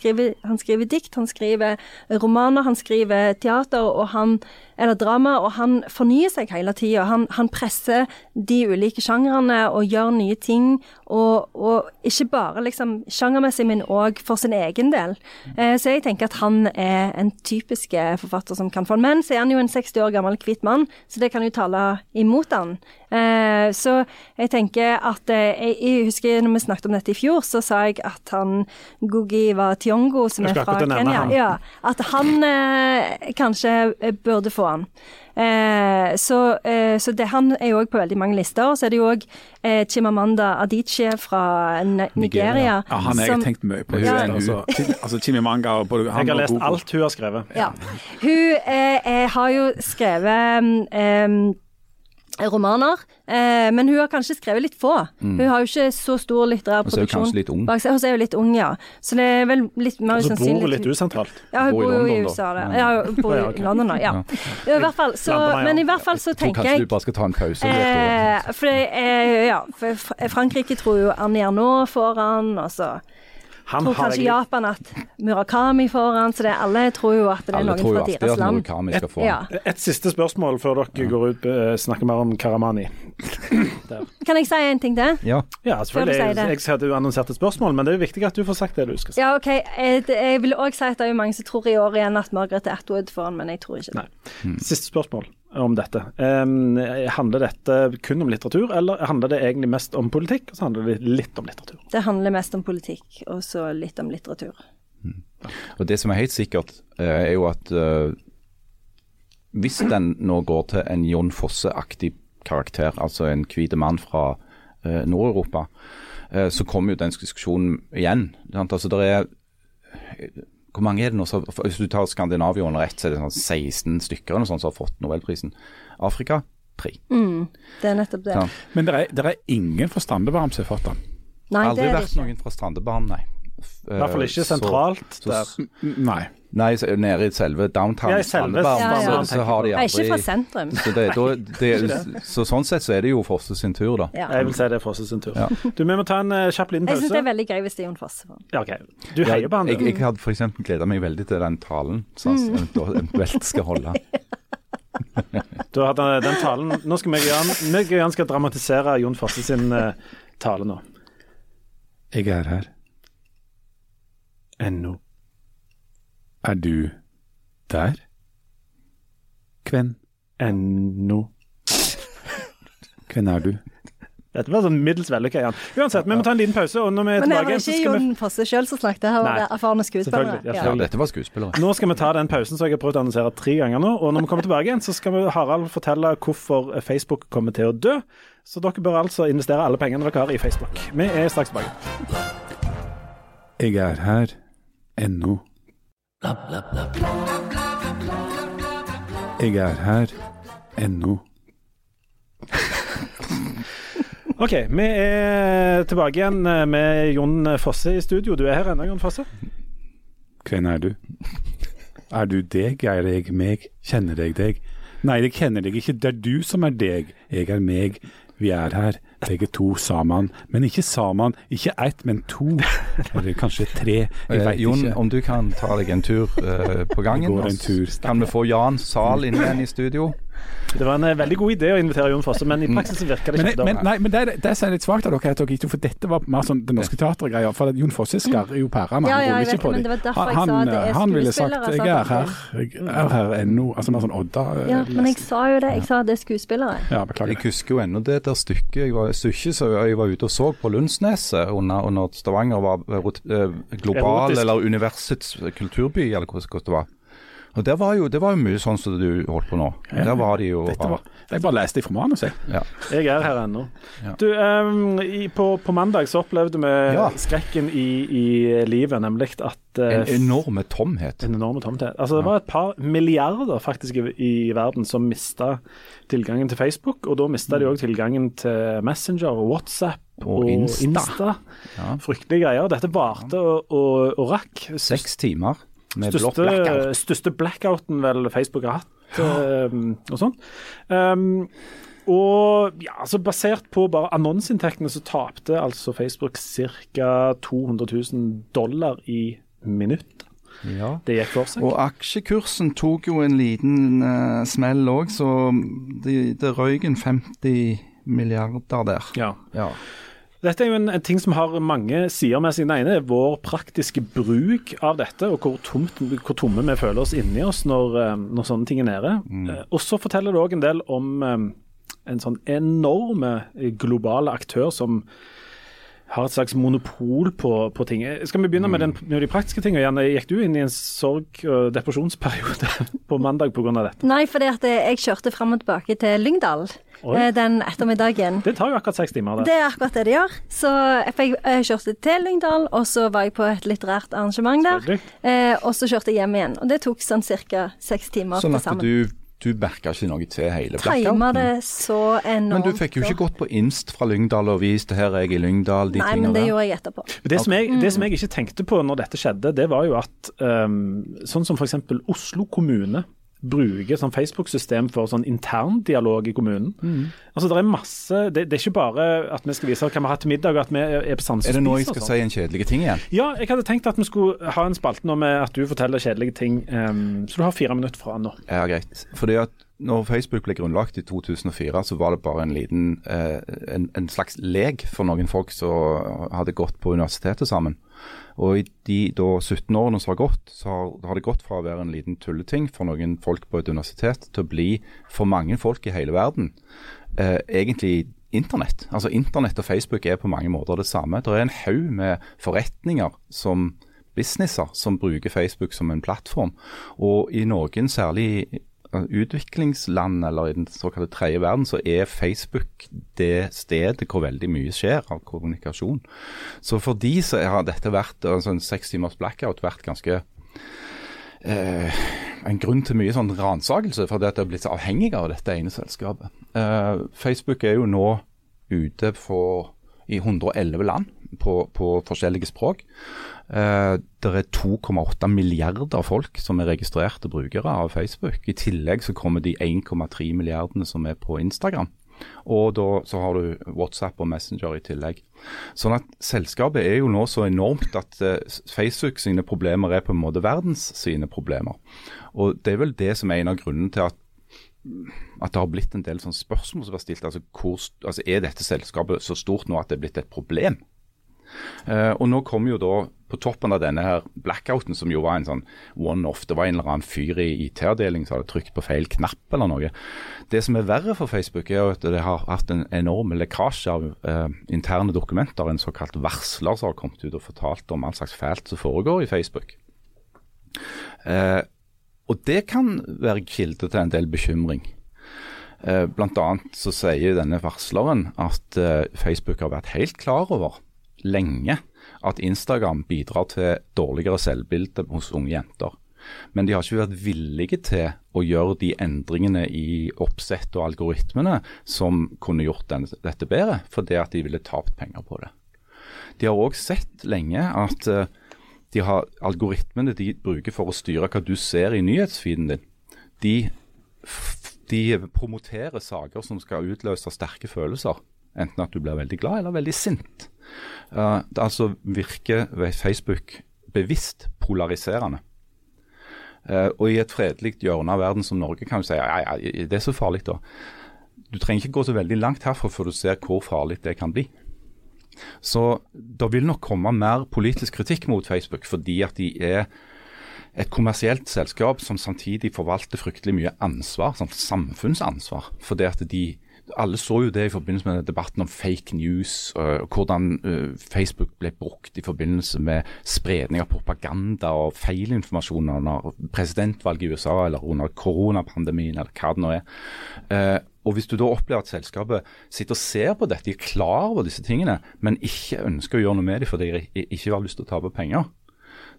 han skriver dikt, han skriver romaner, han skriver teater og han, eller drama, og han fornyer seg hele tida. Han, han presser de ulike sjangrene og gjør nye ting. Og, og ikke bare liksom sjangermessig, men òg for sin egen del. Eh, så jeg tenker at han er en typisk eh, forfatter som kan få en Men så er han jo en 60 år gammel hvit mann, så det kan jo tale imot han. Eh, så jeg tenker at eh, jeg, jeg husker når vi snakket om dette i fjor, så sa jeg at han Gugi var Tiongo, som er fra Kenya, han. ja, at han eh, kanskje burde få han. Eh, så, eh, så det, han er jo òg på veldig mange lister. Så er det jo òg eh, Chimamanda Adichie fra N- Nigeria. Ja, han har jeg tenkt mye på. Ja. Hun, altså, altså Chimimanga og både han jeg har lest alt hun har skrevet. Ja. Hun har jo skrevet eh, romaner, eh, men hun har kanskje skrevet litt få. Hun har jo ikke så stor litterær Og så er hun kanskje litt ung. bak seg. Og så er hun litt ung, ja. Så det er vel litt mer Og så bor hun litt usentralt. Ja, hun Bor bor jo i London, da. USA, da. Ja. Ja, hun bor i. London, da. Ja. I hvert fall, så, men i hvert fall så Jeg tror kanskje du bare skal ta en pause. Eh, for det er, ja, for Frankrike tror jo Annie Arnault får han, og så Han tror kanskje jeg Japan at Murakami får han, så det, alle tror jo at det er Alle noen tror jo fra alltid deres at land. Få Ja. Et siste spørsmål før dere går ut og snakker mer om Karamani. Kan jeg si en ting til? Ja. Ja, selvfølgelig. si Jeg, det? jeg ser at du annonserte et spørsmål, men det er jo viktig at du får sagt det du skal si. Ja, OK. Jeg, jeg vil òg si at det er jo mange som tror i år igjen at Margaret Atwood får han, men jeg tror ikke det. Nei. Siste spørsmål om dette. Um, handler dette kun om litteratur, eller handler det egentlig mest om politikk, og så handler det litt om litteratur? Det handler mest om politikk, og så litt om litteratur. Og Det som er helt sikkert, eh, er jo at uh, hvis den nå går til en Jon Fosse-aktig karakter, altså en hvit mann fra uh, Nord-Europa, uh, så kommer jo den diskusjonen igjen. Sant? Altså, der er hvor mange er det nå? som- Hvis du tar Skandinavia under ett, så er det sånn 16 stykker eller sånn som har fått Nobelprisen. Afrika tre. Det er nettopp det. Ja. Men det er, er ingen fra Strandebarm som har fått den. Nei, Aldri det er det vært ikke. noen fra Strandebarm, nei. I hvert fall ikke sentralt så- der. Nei. Nei, nede i selve downtown Ja, i selve Sandberg, Ja, ja. så, så har de Nei, ikke fra sentrum. så, det, da, det, så sånn sett så er det jo Fosse sin tur, da. Ja. Jeg vil si det er Fosse sin tur. Ja. Du, Vi må ta en uh, kjapp liten Jeg syns det er veldig gøy hvis det er Jon Fosse. Ja, okay. Du heier på han, jeg, du. jeg hadde f.eks. gleda meg veldig til den talen som Mm. han eventuelt- eventuelt skal holde. Du har hatt eh, den talen. Nå skal vi meg og Jan skal dramatisere Jon Fosse sin uh, tale nå. Jeg er her. Ennå. Er du der? Hvem? Ennå. Hvem er du? Dette var sånn middels vellykka, Jan. Uansett, vi må ta en liten pause, og når vi er Men det var ikke skal vi Jon Fosse sjøl som snakket, her var det erfarne skuespillere. ja, Ja. Ja, dette var skuespillere. Nå skal vi ta den pausen som jeg har prøvd å annonsere tre ganger nå. Og når vi kommer tilbake igjen, så skal vi, Harald fortelle hvorfor Facebook kommer til å dø. Så dere bør altså investere alle pengene dere har i Facebook. Vi er straks tilbake. Jeg er her ennå. Jeg er her ennå. OK, vi er tilbake igjen med Jon Fosse i studio. Du er her ennå, Jon Fosse? Hvem er du? Er du deg, er jeg meg, kjenner jeg deg? Nei, jeg kjenner deg ikke, det er du som er deg, jeg er meg. Vi er her, begge to sammen. Men ikke sammen, ikke ett, men to. Eller kanskje tre, jeg vet veit Jon, ikke. om du kan ta deg en tur uh, på gangen? går en tur. Kan vi få Jan Zahl inn igjen i studio? Det var en eh, veldig god idé å invitere Jon Fosse, men i praksis virker det Men, ikke. men, men, nei, men det, det som er litt svakt av dere, er at dere ikke For dette var mer sånn Det Norske Teatret-greier. For at Jon Fosse skarrer jo pærene. Ja, han ja, ruller jeg ikke på men dem. Han- Han ville sagt 'jeg er her', jeg er her ennå. Altså mer sånn Odda. Ja, men jeg sa jo det. Jeg sa at det er skuespillere. Ja, beklager. Jeg husker jo ennå det der stykket jeg var, stykket så jeg var ute og så på Lundsneset under, under Stavanger var eh, global, Erotisk. eller universets kulturby, eller hvordan det var. Og Det var jo, Det var jo mye sånn som du holdt på nå. Der var de jo Dette var, jeg bare leste fra manuset, jeg. ja. Jeg er her ennå. Ja. Du, um, i, på, på mandag så opplevde vi Ja. skrekken i, i livet, nemlig at uh, En enorme tomhet. En enorme tomhet. Altså, det var et par milliarder faktisk i, i verden som mista tilgangen til Facebook, og da mista de òg tilgangen til Messenger og WhatsApp og, Insta. Insta. Ja. Fryktelige greier. Dette varte og, og, og rakk. Seks timer Største, blackout. største blackouten vel Facebook har hatt, Um, og sånn. Um, og ja, altså basert på bare annonseinntektene så tapte altså Facebook ca. 200 000 dollar i minutt. Ja. Det gikk for seg. Og aksjekursen tok jo en liten uh, smell òg, så det, det røyk en 50 milliarder der. Ja. Ja. Dette er jo en, en ting som har mange sider med seg. Den ene er vår praktiske bruk av dette, og hvor, tomt, hvor tomme vi føler oss inni oss når, eh, når sånne ting er nede. Mm. Og så forteller det òg en del om eh, en sånn enorme eh, globale aktør som har et slags monopol på, på ting. Eh, Skal vi begynne med, den, med de praktiske tingene? Janne, gikk du inn i en sorg- og depresjonsperiode på mandag pga. dette? Nei, fordi at jeg kjørte fram og tilbake til Lyngdal Oi. eh, den ettermiddagen. Det tar jo akkurat seks timer. Det. Det er akkurat det det gjør. Så jeg, jeg kjørte til Lyngdal, og så var jeg på et litterært arrangement der. Eh, og så kjørte jeg hjem igjen. Og det tok sånn ca. seks timer Sånn til at du, du merka ikke noe til hele blackouten. Men du fikk jo ikke gått på Inst fra Lyngdal og vist her er jeg i Lyngdal, de Nei, tingene men det gjorde jeg etterpå. Det som, jeg, det som jeg ikke tenkte på når dette skjedde, det var jo at um, sånn som f.eks. Oslo kommune bruker sånn Facebook-system for sånn interndialog i kommunen. Altså Det er masse, det, det er ikke bare at vi skal vise hva vi har hatt til middag og at vi er på Sandnes Er det nå jeg skal sånn. si en kjedelig ting igjen? Ja, jeg hadde tenkt at vi skulle ha en spalte nå med at du forteller kjedelige ting. Um, så du har fire minutter fra nå. Ja, greit. Fordi at når Facebook ble grunnlagt i 2004, så var det bare en liten eh, en, en slags lek for noen folk som hadde gått på universitetet sammen. Og i de da 17 årene som har gått, så har, har det gått fra å være en liten tulleting for noen folk på et universitet til å bli for mange folk i hele verden eh, egentlig internett. Altså Internett og Facebook er på mange måter det samme. Det er en haug med forretninger som businesser som bruker Facebook som en plattform. Og i noen særlig utviklingsland eller i den såkalte tredje verden, så er Facebook det stedet hvor veldig mye skjer av kommunikasjon. Så for de så har dette vært, altså en seks timers blackout vært ganske eh, en grunn til mye sånn ransakelse, fordi at det har blitt så avhengig av dette ene selskapet. Eh, Facebook er jo nå ute på, i 111 land på, på forskjellige språk. Eh, det er 2,8 milliarder folk som er registrerte brukere av Facebook. I tillegg så kommer de 1,3 milliardene som er på Instagram. Og da så har du WhatsApp og Messenger i tillegg. Sånn at selskapet er jo nå så enormt at eh, Facebook sine problemer er på en måte verdens sine problemer. Og det er vel det som er en av grunnene til at at det har blitt en del sånne spørsmål som er stilt. Altså, hvor, altså Er dette selskapet så stort nå at det er blitt et problem? Eh, og nå kommer jo da, på toppen av denne her blackouten, som jo var en sånn one-off, det var en eller annen fyr i IT-avdelingen som hadde trykt på feil knapp eller noe. Det som er verre for Facebook, er at det har hatt en enorm lekkasje av eh, interne dokumenter. En såkalt varsler som har kommet ut og fortalt om all slags fælt som foregår i Facebook. Eh, og det kan være kilde til en del bekymring. Eh, annet så sier denne varsleren at eh, Facebook har vært helt klar over lenge at Instagram bidrar til dårligere selvbilde hos unge jenter. Men de har ikke vært villige til å gjøre de endringene i oppsett og algoritmene som kunne gjort den, dette bedre, fordi at de ville tapt penger på det. De har òg sett lenge at eh, de har algoritmene de bruker for å styre hva du ser i nyhetsfeeden din. De, de promoterer saker som skal utløse sterke følelser. Enten at du blir veldig glad eller veldig sint. Det altså virker Facebook bevisst polariserende. Uh, og i et fredelig hjørne av verden som Norge kan du si ja, ja, det er så farlig da. Du trenger ikke gå så veldig langt herfra før du ser hvor farlig det kan bli. Så det vil nok komme mer politisk kritikk mot Facebook, fordi at de er et kommersielt selskap som samtidig forvalter fryktelig mye ansvar, sånn samfunnsansvar. Fordi at de alle så jo det i forbindelse med debatten om fake news, og hvordan Facebook ble brukt i forbindelse med spredning av propaganda og feilinformasjon under presidentvalget i USA eller under koronapandemien eller hva det nå er. Og Hvis du da opplever at selskapet sitter og ser på dette, de er klar over disse tingene, men ikke ønsker å gjøre noe med dem fordi de ikke har lyst til å tape penger,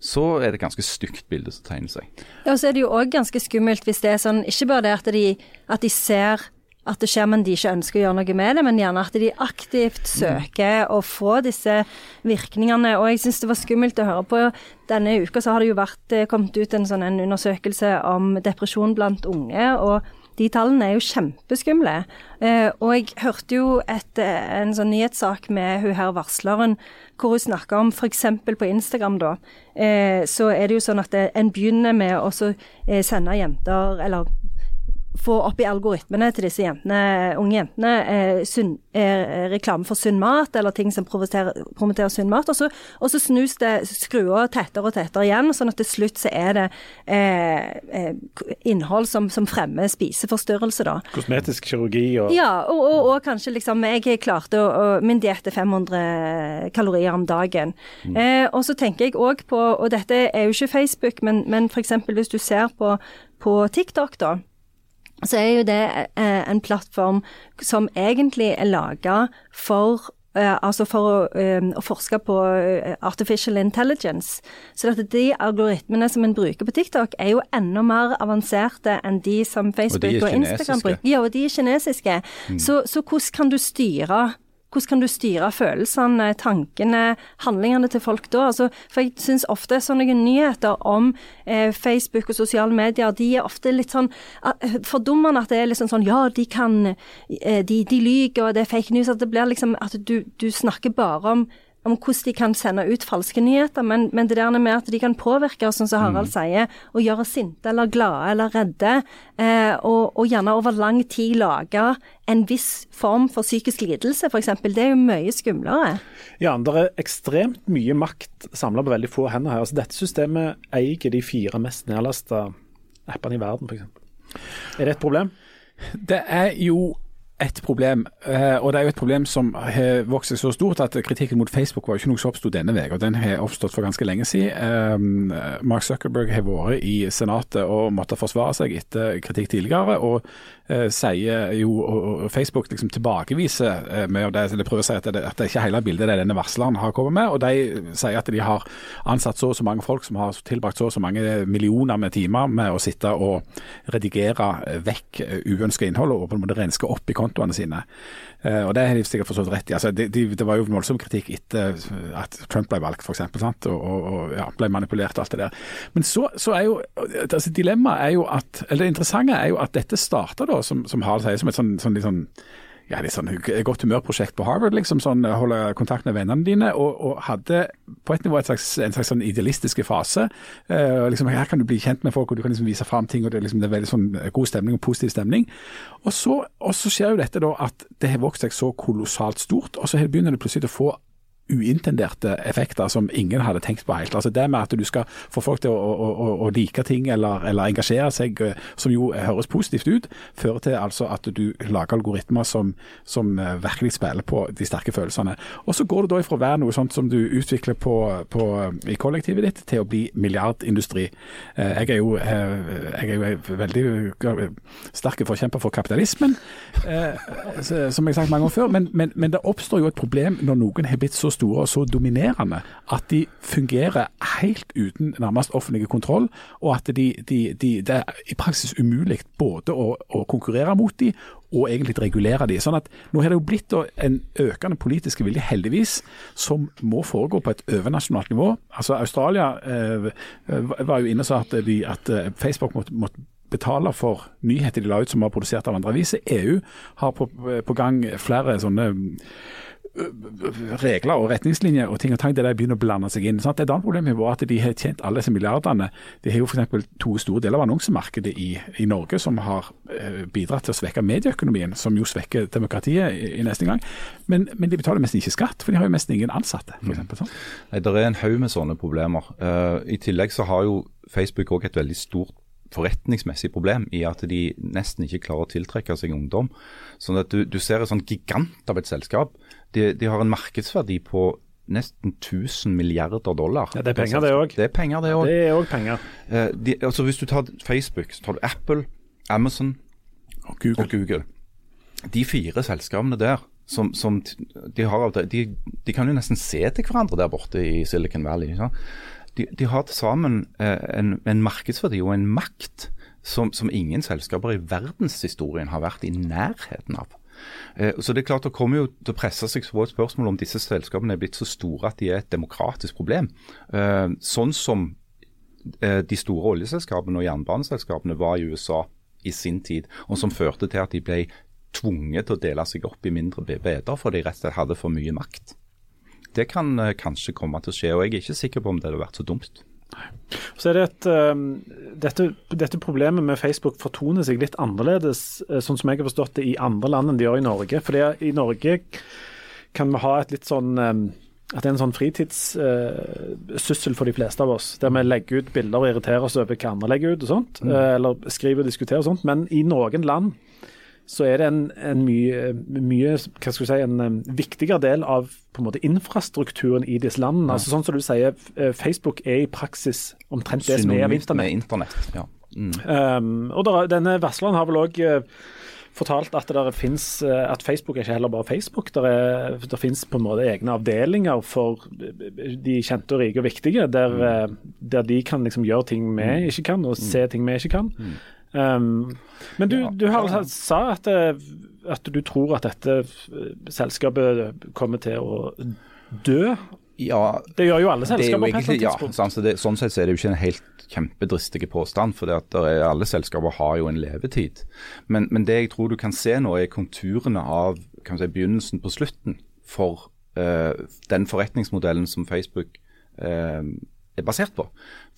så er det ganske stygt bilde som tegner seg. Ja, og så er det jo òg ganske skummelt hvis det er sånn, ikke bare det at de, at de ser at det skjer, men de ikke ønsker å gjøre noe med det, men gjerne at de aktivt søker å få disse virkningene. Og jeg syns det var skummelt å høre på. Denne uka så har det jo vært, eh, kommet ut en sånn en undersøkelse om depresjon blant unge. og de tallene er jo kjempeskumle. Eh, og jeg hørte jo et, eh, en sånn nyhetssak med hun her varsleren, hvor hun snakka om f.eks. på Instagram, da. Eh, så er det jo sånn at en begynner med å sende jenter, eller få opp i algoritmene til disse jentene, unge jentene eh, sunn, eh, reklame for sunn mat, eller ting som promoterer sunn mat. Og så, og så snus det skruer tettere og tettere igjen, sånn at til slutt så er det eh, eh innhold som, som, fremmer spiseforstyrrelse, da. Kosmetisk kirurgi og Ja, og, og, og kanskje liksom Jeg klarte å, Min diett er 500 kalorier om dagen. Mm. Eh, og så tenker jeg òg på, og dette er jo ikke Facebook, men, men f.eks. hvis du ser på, på TikTok, da så er jo det eh, en plattform som egentlig er laga for Uh, altså for å, uh, å, forske på artificial intelligence. Så at de algoritmene som en bruker på TikTok, er jo enda mer avanserte enn de som Facebook og, og Instagram bruker. Ja, og de er kinesiske. Mm. Så, så, hvordan kan du styre hvordan kan du styre følelsene, tankene, handlingene til folk da? Altså, for jeg syns ofte sånne nyheter om eh, Facebook og sosiale medier, de er ofte litt sånn uh, fordummende. At det er liksom sånn ja, de kan eh, de, de lyver, og det er fake news. At det blir liksom at du, du snakker bare om om hvordan de kan sende ut falske nyheter, men, men det der med at de kan påvirke oss, som Harald mm. sier, og gjøre oss sinte eller glade eller redde, eh, og, og, gjerne over lang tid lage en viss form for psykisk lidelse, f.eks. Det er jo mye skumlere. Ja, det er ekstremt mye makt samla på veldig få hender her. Altså, dette systemet eier de fire mest nedlasta appene i verden, f.eks. Er det et problem? Det er jo et problem, eh, og det er jo et problem som har vokst seg så stort at kritikken mot Facebook var ikke noe som oppsto denne uka. Den har oppstått for ganske lenge siden. Eh, Mark Zuckerberg har vært i Senatet og måttet forsvare seg etter kritikk tidligere. og eh, sier jo, og Facebook liksom tilbakeviser med det, eller prøver å si at det, at det ikke hele bildet det denne varsleren har kommet med. og De sier at de har ansatt så og så mange folk som har tilbrakt så og så mange millioner med timer med å sitte og redigere vekk uønsket innhold og på en måte renske opp i kontoene sine. Uh, og Det har de sikkert forstått rett i. Altså, det, de, det var jo voldsom kritikk etter at Trump ble valgt, f.eks. Og, og, og ja, ble manipulert og alt det der. Men så, så er jo altså, Dilemmaet er jo at Eller det interessante er jo at dette starta, som, som Harald sier, som et sånn, sånn, sånn ja, litt sånn godt humørprosjekt på Harvard, liksom, sånn holde kontakt med vennene dine, og, og hadde på et nivå et slags, en slags sånn idealistiske fase. Uh, liksom, Her kan du bli kjent med folk, og du kan liksom vise fram ting, og det liksom, det er veldig sånn god stemning og positiv stemning. Og så, og så skjer jo dette da at det har vokst seg så kolossalt stort, og så begynner det plutselig å få uintenderte effekter som ingen hadde tenkt på helt. Altså Det med at du skal få folk til å, å, å, å like ting eller, eller, engasjere seg, eh, som jo høres positivt ut, fører til altså at du lager algoritmer som, som eh, virkelig spiller på de sterke følelsene. Og Så går det da ifra å være noe sånt som du utvikler på, på, i kollektivet ditt, til å bli milliardindustri. Eh, jeg er jo, jeg er jo veldig sterk forkjemper for kapitalismen, som jeg har sagt mange ganger før, men, men, men det oppstår jo et problem når noen har blitt så store og så dominerende at de fungerer helt uten nærmest offentlig kontroll, og at de, de, de, det er i praksis umulig både å, å konkurrere mot de og egentlig regulere de. Sånn at Nå har det jo blitt en økende politisk vilje, heldigvis, som må foregå på et overnasjonalt nivå. Altså Australia eh, var jo inne og sa at, de, at eh, Facebook måtte, måtte betale for nyheter de la ut som var produsert av andre aviser. EU har på, på gang flere sånne regler og retningslinjer og ting og tang der de begynner å blande seg inn. Sant? Et annet problem er at de har tjent alle disse milliardene. De har jo f.eks. to store deler av annonsemarkedet i, i Norge som har eh, bidratt til å svekke medieøkonomien, som jo svekker demokratiet i, i neste gang. Men, men, de betaler nesten ikke skatt, for de har jo nesten ingen ansatte. For eksempel, sånn. Nei, Det er en haug med sånne problemer. Uh, I tillegg så har jo Facebook òg et veldig stort forretningsmessig problem i at de nesten ikke klarer å tiltrekke seg ungdom. Sånn at du, du ser et sånn gigant av et selskap. De, de har en markedsverdi på nesten 1000 milliarder dollar. Ja, det er penger, det òg. Det er penger, det òg. Det òg penger. Eh, de, altså hvis du tar Facebook, så tar du Apple, Amazon Og Google. og Google. De fire selskapene der, som, som de, har, de, de kan jo nesten se til hverandre der borte i Silicon Valley. De, de har til sammen eh, en, en markedsverdi og en makt som, som ingen selskaper i verdenshistorien har vært i nærheten av. Eh, Så det er klart Det kommer jo til å presse seg på et spørsmål om disse selskapene er blitt så store at de er et demokratisk problem. Eh, Sånn som eh, de store oljeselskapene og jernbaneselskapene var i USA i sin tid, og som førte til at de ble tvunget til å dele seg opp i mindre beder fordi de rett og slett hadde for mye makt. Det kan kanskje komme til å skje, og jeg er ikke sikker på om det hadde vært så dumt. Så er det et, um, dette, dette problemet med Facebook fortoner seg litt annerledes, eh, sånn som jeg har forstått det, i andre land enn de gjør i Norge. Fordi i Norge kan vi ha et litt sånn um, at det er en sånn fritidssyssel for de fleste av oss, der vi legger ut bilder og irriterer oss over hva andre legger ut, og sånt, mm. eller skriver og diskuterer og sånt. Men i noen land så er det en, en mye, mye hva skal si, en viktigere del av på en måte infrastrukturen i disse landene. Altså Sånn som du sier, eh, Facebook er i praksis omtrent det som er av internett. med internett. Ja. Mm. Um, og der, denne varsleren har vel òg fortalt at, det der finnes, eh, at Facebook er ikke heller bare Facebook. Der, er, det finnes på en måte egne avdelinger for de kjente og rike og viktige, der, mm. der de kan liksom gjøre ting vi ikke kan, og se ting vi ikke kan. Um, men du, Ja. du har sa at, eh, at du tror at dette eh, selskapet kommer til å dø. ja, Det gjør jo alle er jo selskaper eller egentlig, ja, sant, så det, sånn sett er det jo ikke en helt kjempedristig påstand, for alle selskaper har jo en levetid. Men, men det jeg tror du kan se nå, er konturene av kan si, begynnelsen på slutten for uh, den forretningsmodellen som Facebook eh, er basert på.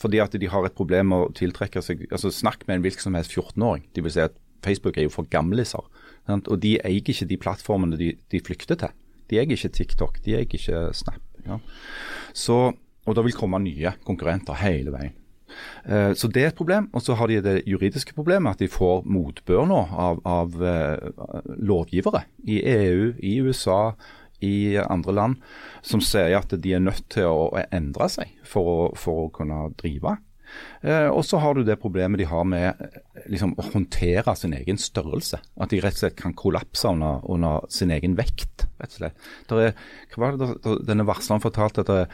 Fordi at de har et problem med å tiltrekke seg altså Snakk med en hvilken som helst 14-åring. De vil si at Facebook er jo for gamliser. Sant? Og de eier ikke de plattformene de, de flykter til. De eier ikke TikTok, de eier ikke Snap. Ja. Så, og det vil komme nye konkurrenter hele veien. Eh, Så det er et problem. Og så har de det juridiske problemet at de får motbør nå av, av eh, lovgivere i EU, i USA, i andre land, som sier at de er nødt til å endre seg for å, for å kunne drive. Eh, og så har du det problemet de har med eh, liksom, å håndtere sin egen størrelse. At de rett og slett kan kollapse under, under sin egen vekt. rett og slett. Der er, hva var det der- der- denne varsleren fortalte at det,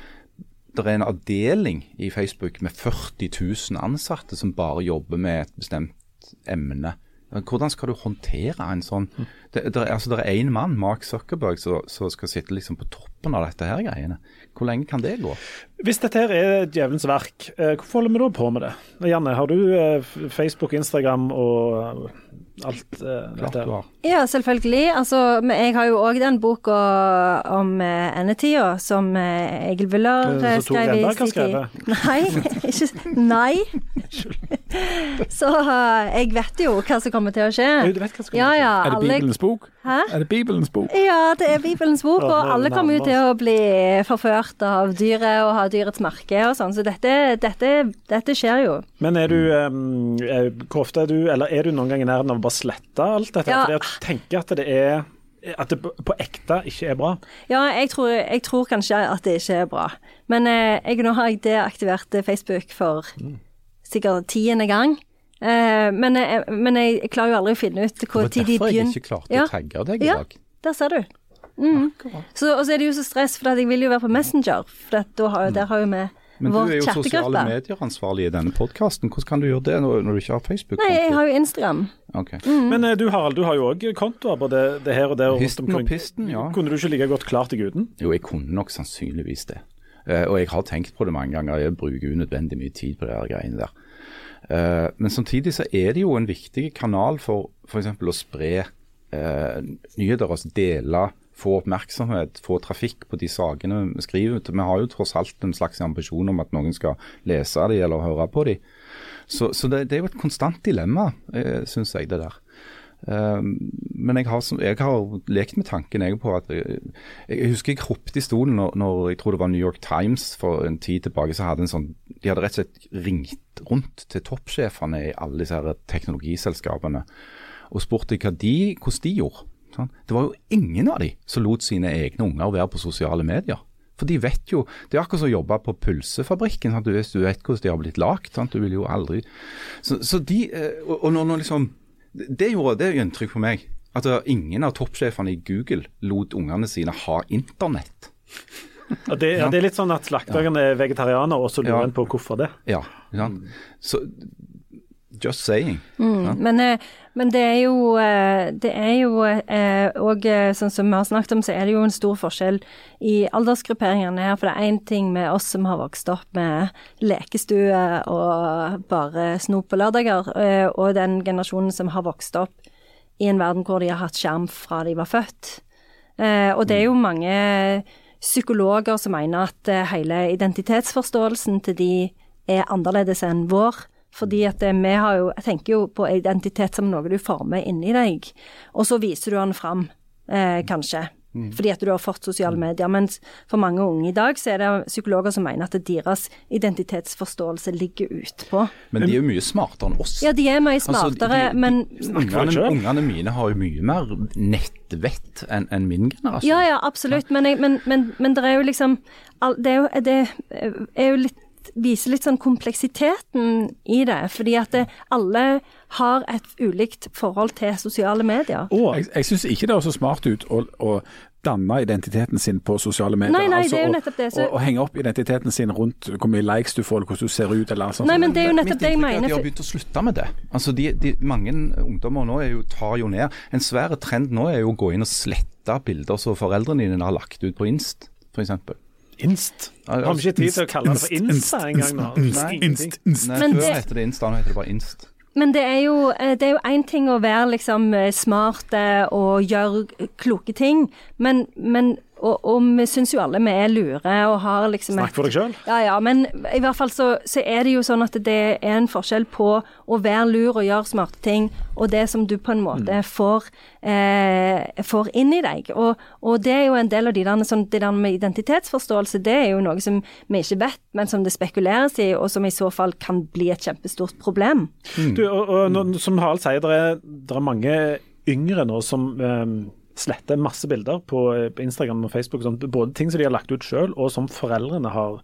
det er en avdeling i Facebook med 40 000 ansatte som bare jobber med et bestemt emne. Hvordan skal du håndtere en sånn? Det, det, er- altså, det er én mann, Mark Zuckerberg, som skal sitte liksom på toppen av dette her greiene. Hvor lenge kan det gå? Hvis dette her er djevelens verk, eh, hvorfor holder vi da på med det? Janne, har du eh, Facebook, Instagram og alt eh, Klart dette? du har. Ja, selvfølgelig. Altså, jeg har jo òg den boka om endetida som Egil Wøller skrev i sin tid. Nei, ikke Nei. Så jeg vet jo hva som kommer til å skje. Du vet hva som kommer til å skje. ja, Er det Bibelens bok? Hæ? Er det Bibelens bok? Ja, det er Bibelens bok, og alle kommer jo nærmest. Til å bli forført av dyret og ha dyrets merke og sånn, så dette, dette, dette skjer jo. Men er du um, Hvor ofte er du Eller er du noen gang i nærheten av å bare slette alt dette? Ja. Fordi jeg tenker at det er At det på ekte ikke er bra? Ja, jeg tror, jeg tror kanskje at det ikke er bra. Men eh, jeg, nå har jeg deaktivert Facebook for sikkert tiende gang. Eh, men, eh, men jeg, jeg klarer jo aldri å finne ut Det hvor var tid de derfor jeg ikke klarte Ja. å tagge deg i Ja. dag. Der ser du. Mm. Så, og så er det jo så stress, for jeg vil jo være på Messenger. For at da har, der har jo vi Men du er jo sosiale chattegruppe. medier-ansvarlig i denne podkasten. Hvordan kan du gjøre det når, du ikke har Facebook? -konto? Nei, jeg har jo Instagram. Ok. Men eh, du Harald, du har jo òg kontoer på det her og der. og rundt og pisten, ja. Kunne du ikke like godt klart deg uten? Jo, jeg kunne nok sannsynligvis det. Uh, og jeg har tenkt på det mange ganger. Jeg bruker unødvendig mye tid på de greiene der. Uh, men samtidig så er det jo en viktig kanal for f.eks. å spre uh, nyheter, altså dele, få oppmerksomhet, få trafikk på de sakene vi skriver. Vi har jo tross alt en slags ambisjon om at noen skal lese de eller høre på de. Så, så det, det er jo et konstant dilemma, eh, syns jeg, det der. Um, men jeg har, jeg har lekt med tanken jeg på at jeg, jeg husker jeg ropte i stolen når, når jeg tror det var New York Times for en tid tilbake. så hadde en sånn, De hadde rett og slett ringt rundt til toppsjefene i alle disse her teknologiselskapene og spurt hva de, hvordan de gjorde. Sant? Det var jo ingen av de som lot sine egne unger være på sosiale medier. For de vet jo, Det er akkurat som å jobbe på pølsefabrikken. Du, vet- du vet hvordan de har blitt lagd. Du vil jo aldri Så, så de, eh, og, når, når liksom, Det gjorde det inntrykk på meg. At ingen av toppsjefene i Google lot ungene sine ha internett. Ja, det, ja, det er litt sånn at slakteren er vegetarianer, og så lurer Ja. en på hvorfor det. Ja? Så just saying. Men, ja. men det er jo eh, Det er jo òg, sånn som vi har snakket om, så er det jo en stor forskjell i aldersgrupperingene her. For det er én ting med oss som har vokst opp med lekestue og bare snop på lørdager, eh, og den generasjonen som har vokst opp i en verden hvor de har hatt skjerm fra de var født. Eh, og det er jo mange psykologer som mener at eh, hele identitetsforståelsen til de er annerledes enn vår. Fordi at vi har jo, jeg tenker jo på identitet som noe du former inni deg, og så viser du den fram, eh, kanskje. Fordi at du har fått sosiale medier. Mens for mange unge i dag så er det psykologer som mener at deres identitetsforståelse ligger utpå. Men de er jo mye smartere enn oss. Ja, de er mye Altså, de- smartere, de- men Ungene, ungene mine har jo mye mer nettvett enn en min generasjon. Ja, ja, absolutt. Men, jeg, men, men, men det er jo liksom Det er jo, det er jo litt Viser litt sånn kompleksiteten i det. Fordi at det, alle har et ulikt forhold til sosiale medier. Og Jeg, jeg syns ikke det er så smart ut å, å danne identiteten sin på sosiale medier. Nei, nei, altså det er jo nettopp det, så- Å, å henge opp identiteten sin rundt hvor mye likes du får, hvordan du ser ut, eller sånn. Nei, men det er jo nettopp det jeg inntrykk er at mener. De har begynt å slutte med det. Altså de, de, mange ungdommer nå er jo, tar jo ned. En svær trend nå er jo å gå inn og slette bilder som foreldrene dine har lagt ut på Inst, f.eks. Inst. Har vi ikke tid til å kalle det for Insta engang nå? Inst, inst. Nei, før heter det Insta, nå heter det bare Inst. Men det er jo eh, det er jo én ting å være liksom eh, smart eh, og gjøre kloke ting, men, men og, og vi syns jo alle vi er lure og har liksom Snakk for deg sjøl. Ja, ja, men i hvert fall så, så er det jo sånn at det er en forskjell på å være lur og gjøre smarte ting, og det som du på en måte får, eh, får inn i deg. Og, og det er jo en del av de der, sånn, det der med identitetsforståelse, det er jo noe som vi ikke vet, men som det spekuleres i, og som i så fall kan bli et kjempestort problem. Du, og, og, som Harald sier, det er, der er mange yngre nå som eh, sletter masse bilder på, på Instagram og Facebook. Sånt, både ting som de har lagt ut sjøl, og som foreldrene har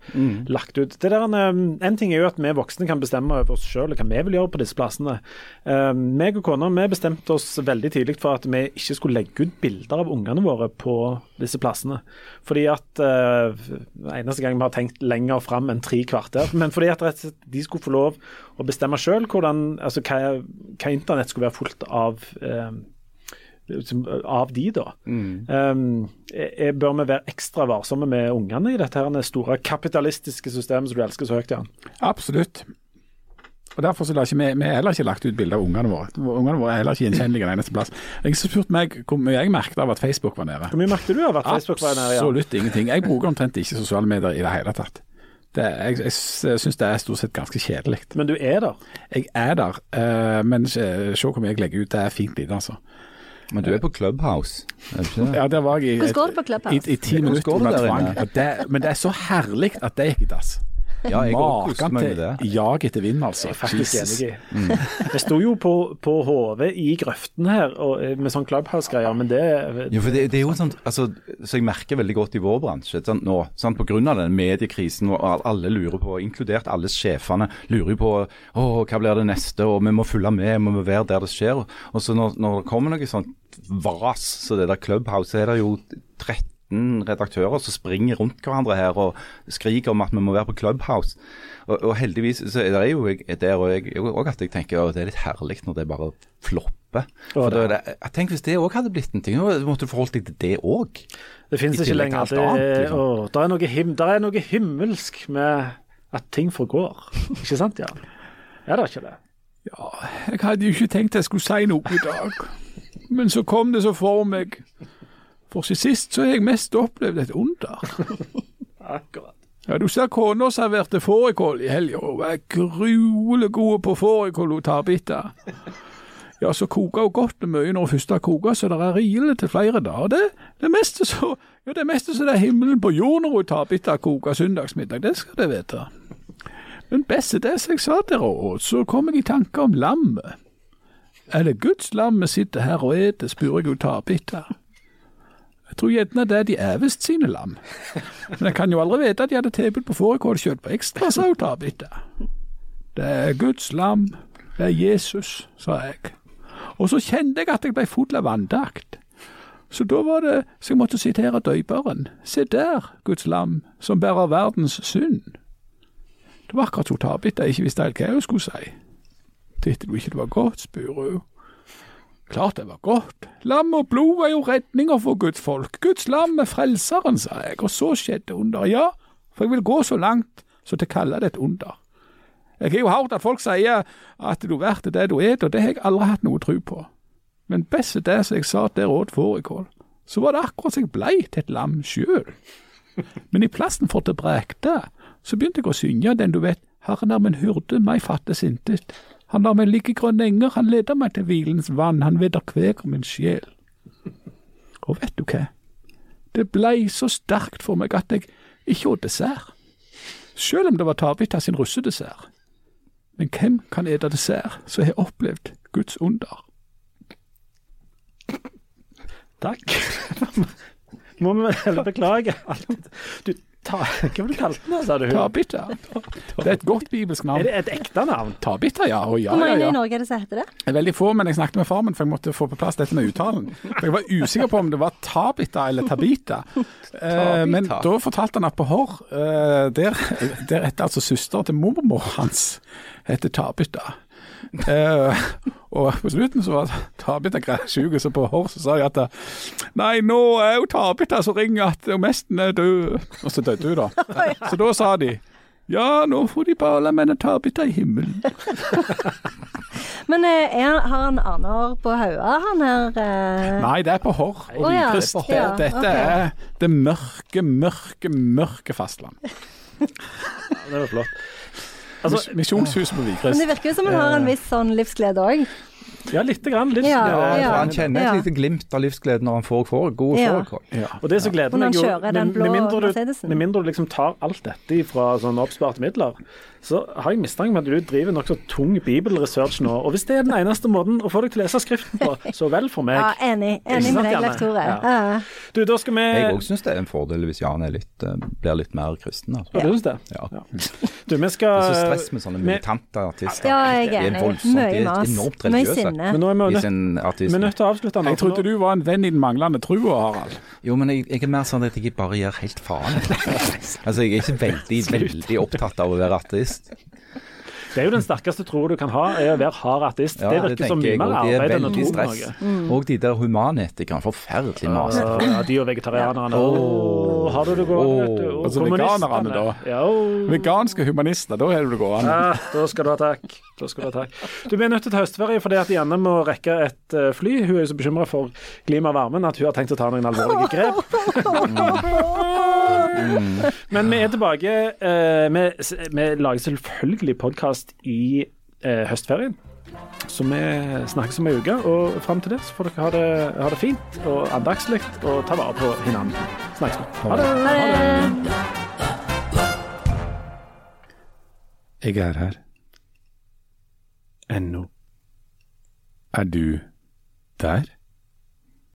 lagt ut. Det der, en, en ting er jo at vi voksne kan bestemme over oss sjøl hva vi vil gjøre på disse plassene. Uh, meg og kona vi bestemte oss veldig tidlig for at vi ikke skulle legge ut bilder av ungene våre på disse plassene. Fordi at uh, Eneste gang vi har tenkt lenger fram enn tre kvarter. Men fordi at rett og slett de skulle få lov å bestemme sjøl altså hva, hva internett skulle være fullt av. eh, som- av de, da. Um, eh, bør vi være ekstra varsomme med ungene i dette her store kapitalistiske systemet som du elsker så høyt, Jan? Absolutt. Og Derfor så ikke vi, vi har heller ikke lagt ut bilder av ungene våre. Ungene våre er heller ikke gjenkjennelige en eneste plass. Jeg har spurt meg hvor mye jeg merket av at Facebook var nede. Hvor mye merket du av at Facebook var nede? Absolutt ingenting. Jeg bruker omtrent ikke sosiale medier i det hele tatt. Det, jeg jeg, jeg syns det er stort sett ganske kjedelig. Men du er der. Jeg er der, uh, men se se hvor mye jeg legger ut. Det er fint lite, altså. Men du er på Clubhouse, er du ikke det? Ja, der var jeg i, Hvordan går det på Clubhouse? i, i ti minutter under der tvang. inne? Og det- Men det er så herlig at det gikk i dass. Ja, jeg Maken til det. jag etter vind, altså. Jeg er faktisk Jesus. enig i. Jeg sto jo på, på HV i grøften her og, eh, med sånn Clubhouse-greier, men det Jo, for det, det er jo sånn, altså, så Jeg merker veldig godt i vår bransje sant, nå, sant, på grunn av den mediekrisen og al- alle lurer på, inkludert alle sjefene, lurer på å, hva blir det neste, og vi må følge med, vi må være der det skjer. Og så når, når det kommer noe sånt vas, så det der Clubhouse, så er det jo 13 redaktører som springer rundt hverandre her og skriker om at vi må være på Clubhouse. Og, og heldigvis så er det jo jeg, der og jeg òg at jeg tenker at det er litt herlig når det bare flopper. For da er det, jeg tenk hvis det òg hadde blitt en ting, nå måtte du forholdt deg til det òg. Det finnes ikke lenger. Det, annet, liksom. å, der, er noe him, der er noe himmelsk med at ting forgår. Ikke sant, Jan? Er det ikke det? Ja, jeg hadde jo ikke tenkt jeg skulle si noe i dag, men så kom det så for meg. For siden sist så har jeg mest opplevd et under. Akkurat. Ja, Du ser kona serverte fårikål i helga, hun er gruelig god på fårikål og tarbiter. Ja, så koker hun godt og mye når hun først har koka, så det er rile til flere dager. Det, det meste så ja, det meste så det er himmelen på jord når hun tar bitte og koker søndagsmiddag, det skal du vite. Men best er det som jeg sa til henne, så kom jeg i tanke om lammet. Er det Guds lam vi sitter her og eter, spør jeg hun tar bitte. Jeg tror gjerne det er de evest sine lam. Men jeg kan jo aldri vite at de hadde tilbud på fårikålkjøtt på ekstra, sa hun tar. Det er Guds lam, det er Jesus, sa jeg. Og så kjente jeg at jeg ble full av andakt. Så da var det så jeg måtte sitere døyperen. Se der, Guds lam, som bærer verdens synd. Det var akkurat hun Tabita ikke visste helt hva hun skulle si. Tykte du ikke det var godt, spør hun. Klart det var godt. Lam og blod er jo redninga for Guds folk. Guds lam er frelseren, sa jeg, og så skjedde under. Ja, for jeg vil gå så langt så til å kalle det et under. Jeg har jo hørt at folk sier at du blir det du et, og det har jeg aldri hatt noe tro på. Men best er det som jeg sa der åt fårikål, så var det akkurat som jeg blei til et lam sjøl. Men i plassen for det brekte, så begynte jeg å synge den du vet, Herren er min hyrde, meg fattes intet. Han lar meg ligge i grønne enger, han leder meg til hvilens vann, han vederkveger min sjel. Og vet du hva? Det blei så sterkt for meg at jeg ikke åt dessert. Sjøl om det var Tabita sin russedessert. Men hvem kan ete dessert som har opplevd Guds under? Takk. Må vi vel beklage. Du, ta, hva ble det du kalte den, sa du? Tabita. Det er et godt bibelsk navn. Er det et ekte navn? Tabita, ja. Og ja, Hvor ja, mange ja. i Norge er det som heter det? Det er veldig få, men jeg snakket med far min, for jeg måtte få på plass dette med uttalen. For jeg var usikker på om det var Tabita eller Tabita. Eh, men da fortalte han at på Hår, eh, der, der heter altså søster til mormor hans, heter Tabita. Eh, og på slutten så var Tabita syk, så på Hår så sa jeg at Nei, nå er jo Tabita som ringer at mesten er død. Og så døde hun, da. Så da sa de ja, nå får de bare la en Tabita i himmelen. Men eh, er, har han aner på hodet, han her? Eh? Nei, det er på Hår. Oh, ja. Vigrest. Ja, Dette er det mørke, mørke, mørke fastland. Det var flott. Altså, Mis- Misjonshuset på Men det virker jo som hun har en viss sånn livsglede òg. Ja, lite grann. Litt, Ja, Ja, ja. Han kjenner et lite glimt av livsglede når han får, får gode Ja. fårikål. Ja. Og det som gleder meg jo, med, med, mindre du, med mindre du liksom tar alt dette fra sånne oppsparte midler, så har jeg mistanke om at du driver nokså tung bibelresearch nå. Og hvis det er den eneste måten å få deg til å lese Skriften på, så vel for meg. Ja, enig. Enig med deg, lektore Leif Tore. Ja. Du, da skal vi Jeg òg syns det er en fordel hvis Jan er litt, eh, blir litt mer kristen. Altså. Ja, du synes det? Ja. Du, vi skal Det er så stress med sånne militante artister. ja, jeg er enig. Mye mas. enormt Mye religiøse. Sinne. Men nå er vi nødt, vi nødt til å avslutte nå. Jeg trodde du var en venn i den manglende trua, Harald. Jo, men jeg, jeg er mer sånn at jeg bare gir helt faen. altså, jeg er ikke veldig, veldig opptatt av å være ateist. Det er jo den sterkeste troa du kan ha, er å være hard ateist. Ja, det virker som mye mer er arbeid enn å tro på noe. Mm. Og de der humanetikerne. Forferdelig masete. Ja, de og vegetarianerne. Åh, har du det gående, vet du. Og Altså veganerne, da. Ja, oh. Veganske humanister, da har du det gående. Ja, da skal du ha takk. Da skal Du ha takk. Du, er nødt til å ta høstferie fordi at Janne må rekke et eh, fly. Hun er jo så bekymra for klima og varmen at hun har tenkt å ta noen alvorlige grep. Men vi er tilbake. eh, vi, vi lager selvfølgelig podkast i eh, høstferien. Så vi snakkes om ei uke, og fram til det så får dere ha det, ha det fint og andagslig og ta vare på hverandre. Snakkes vi. Ha det. Ha det. Jeg er her. Ennå. Er du der?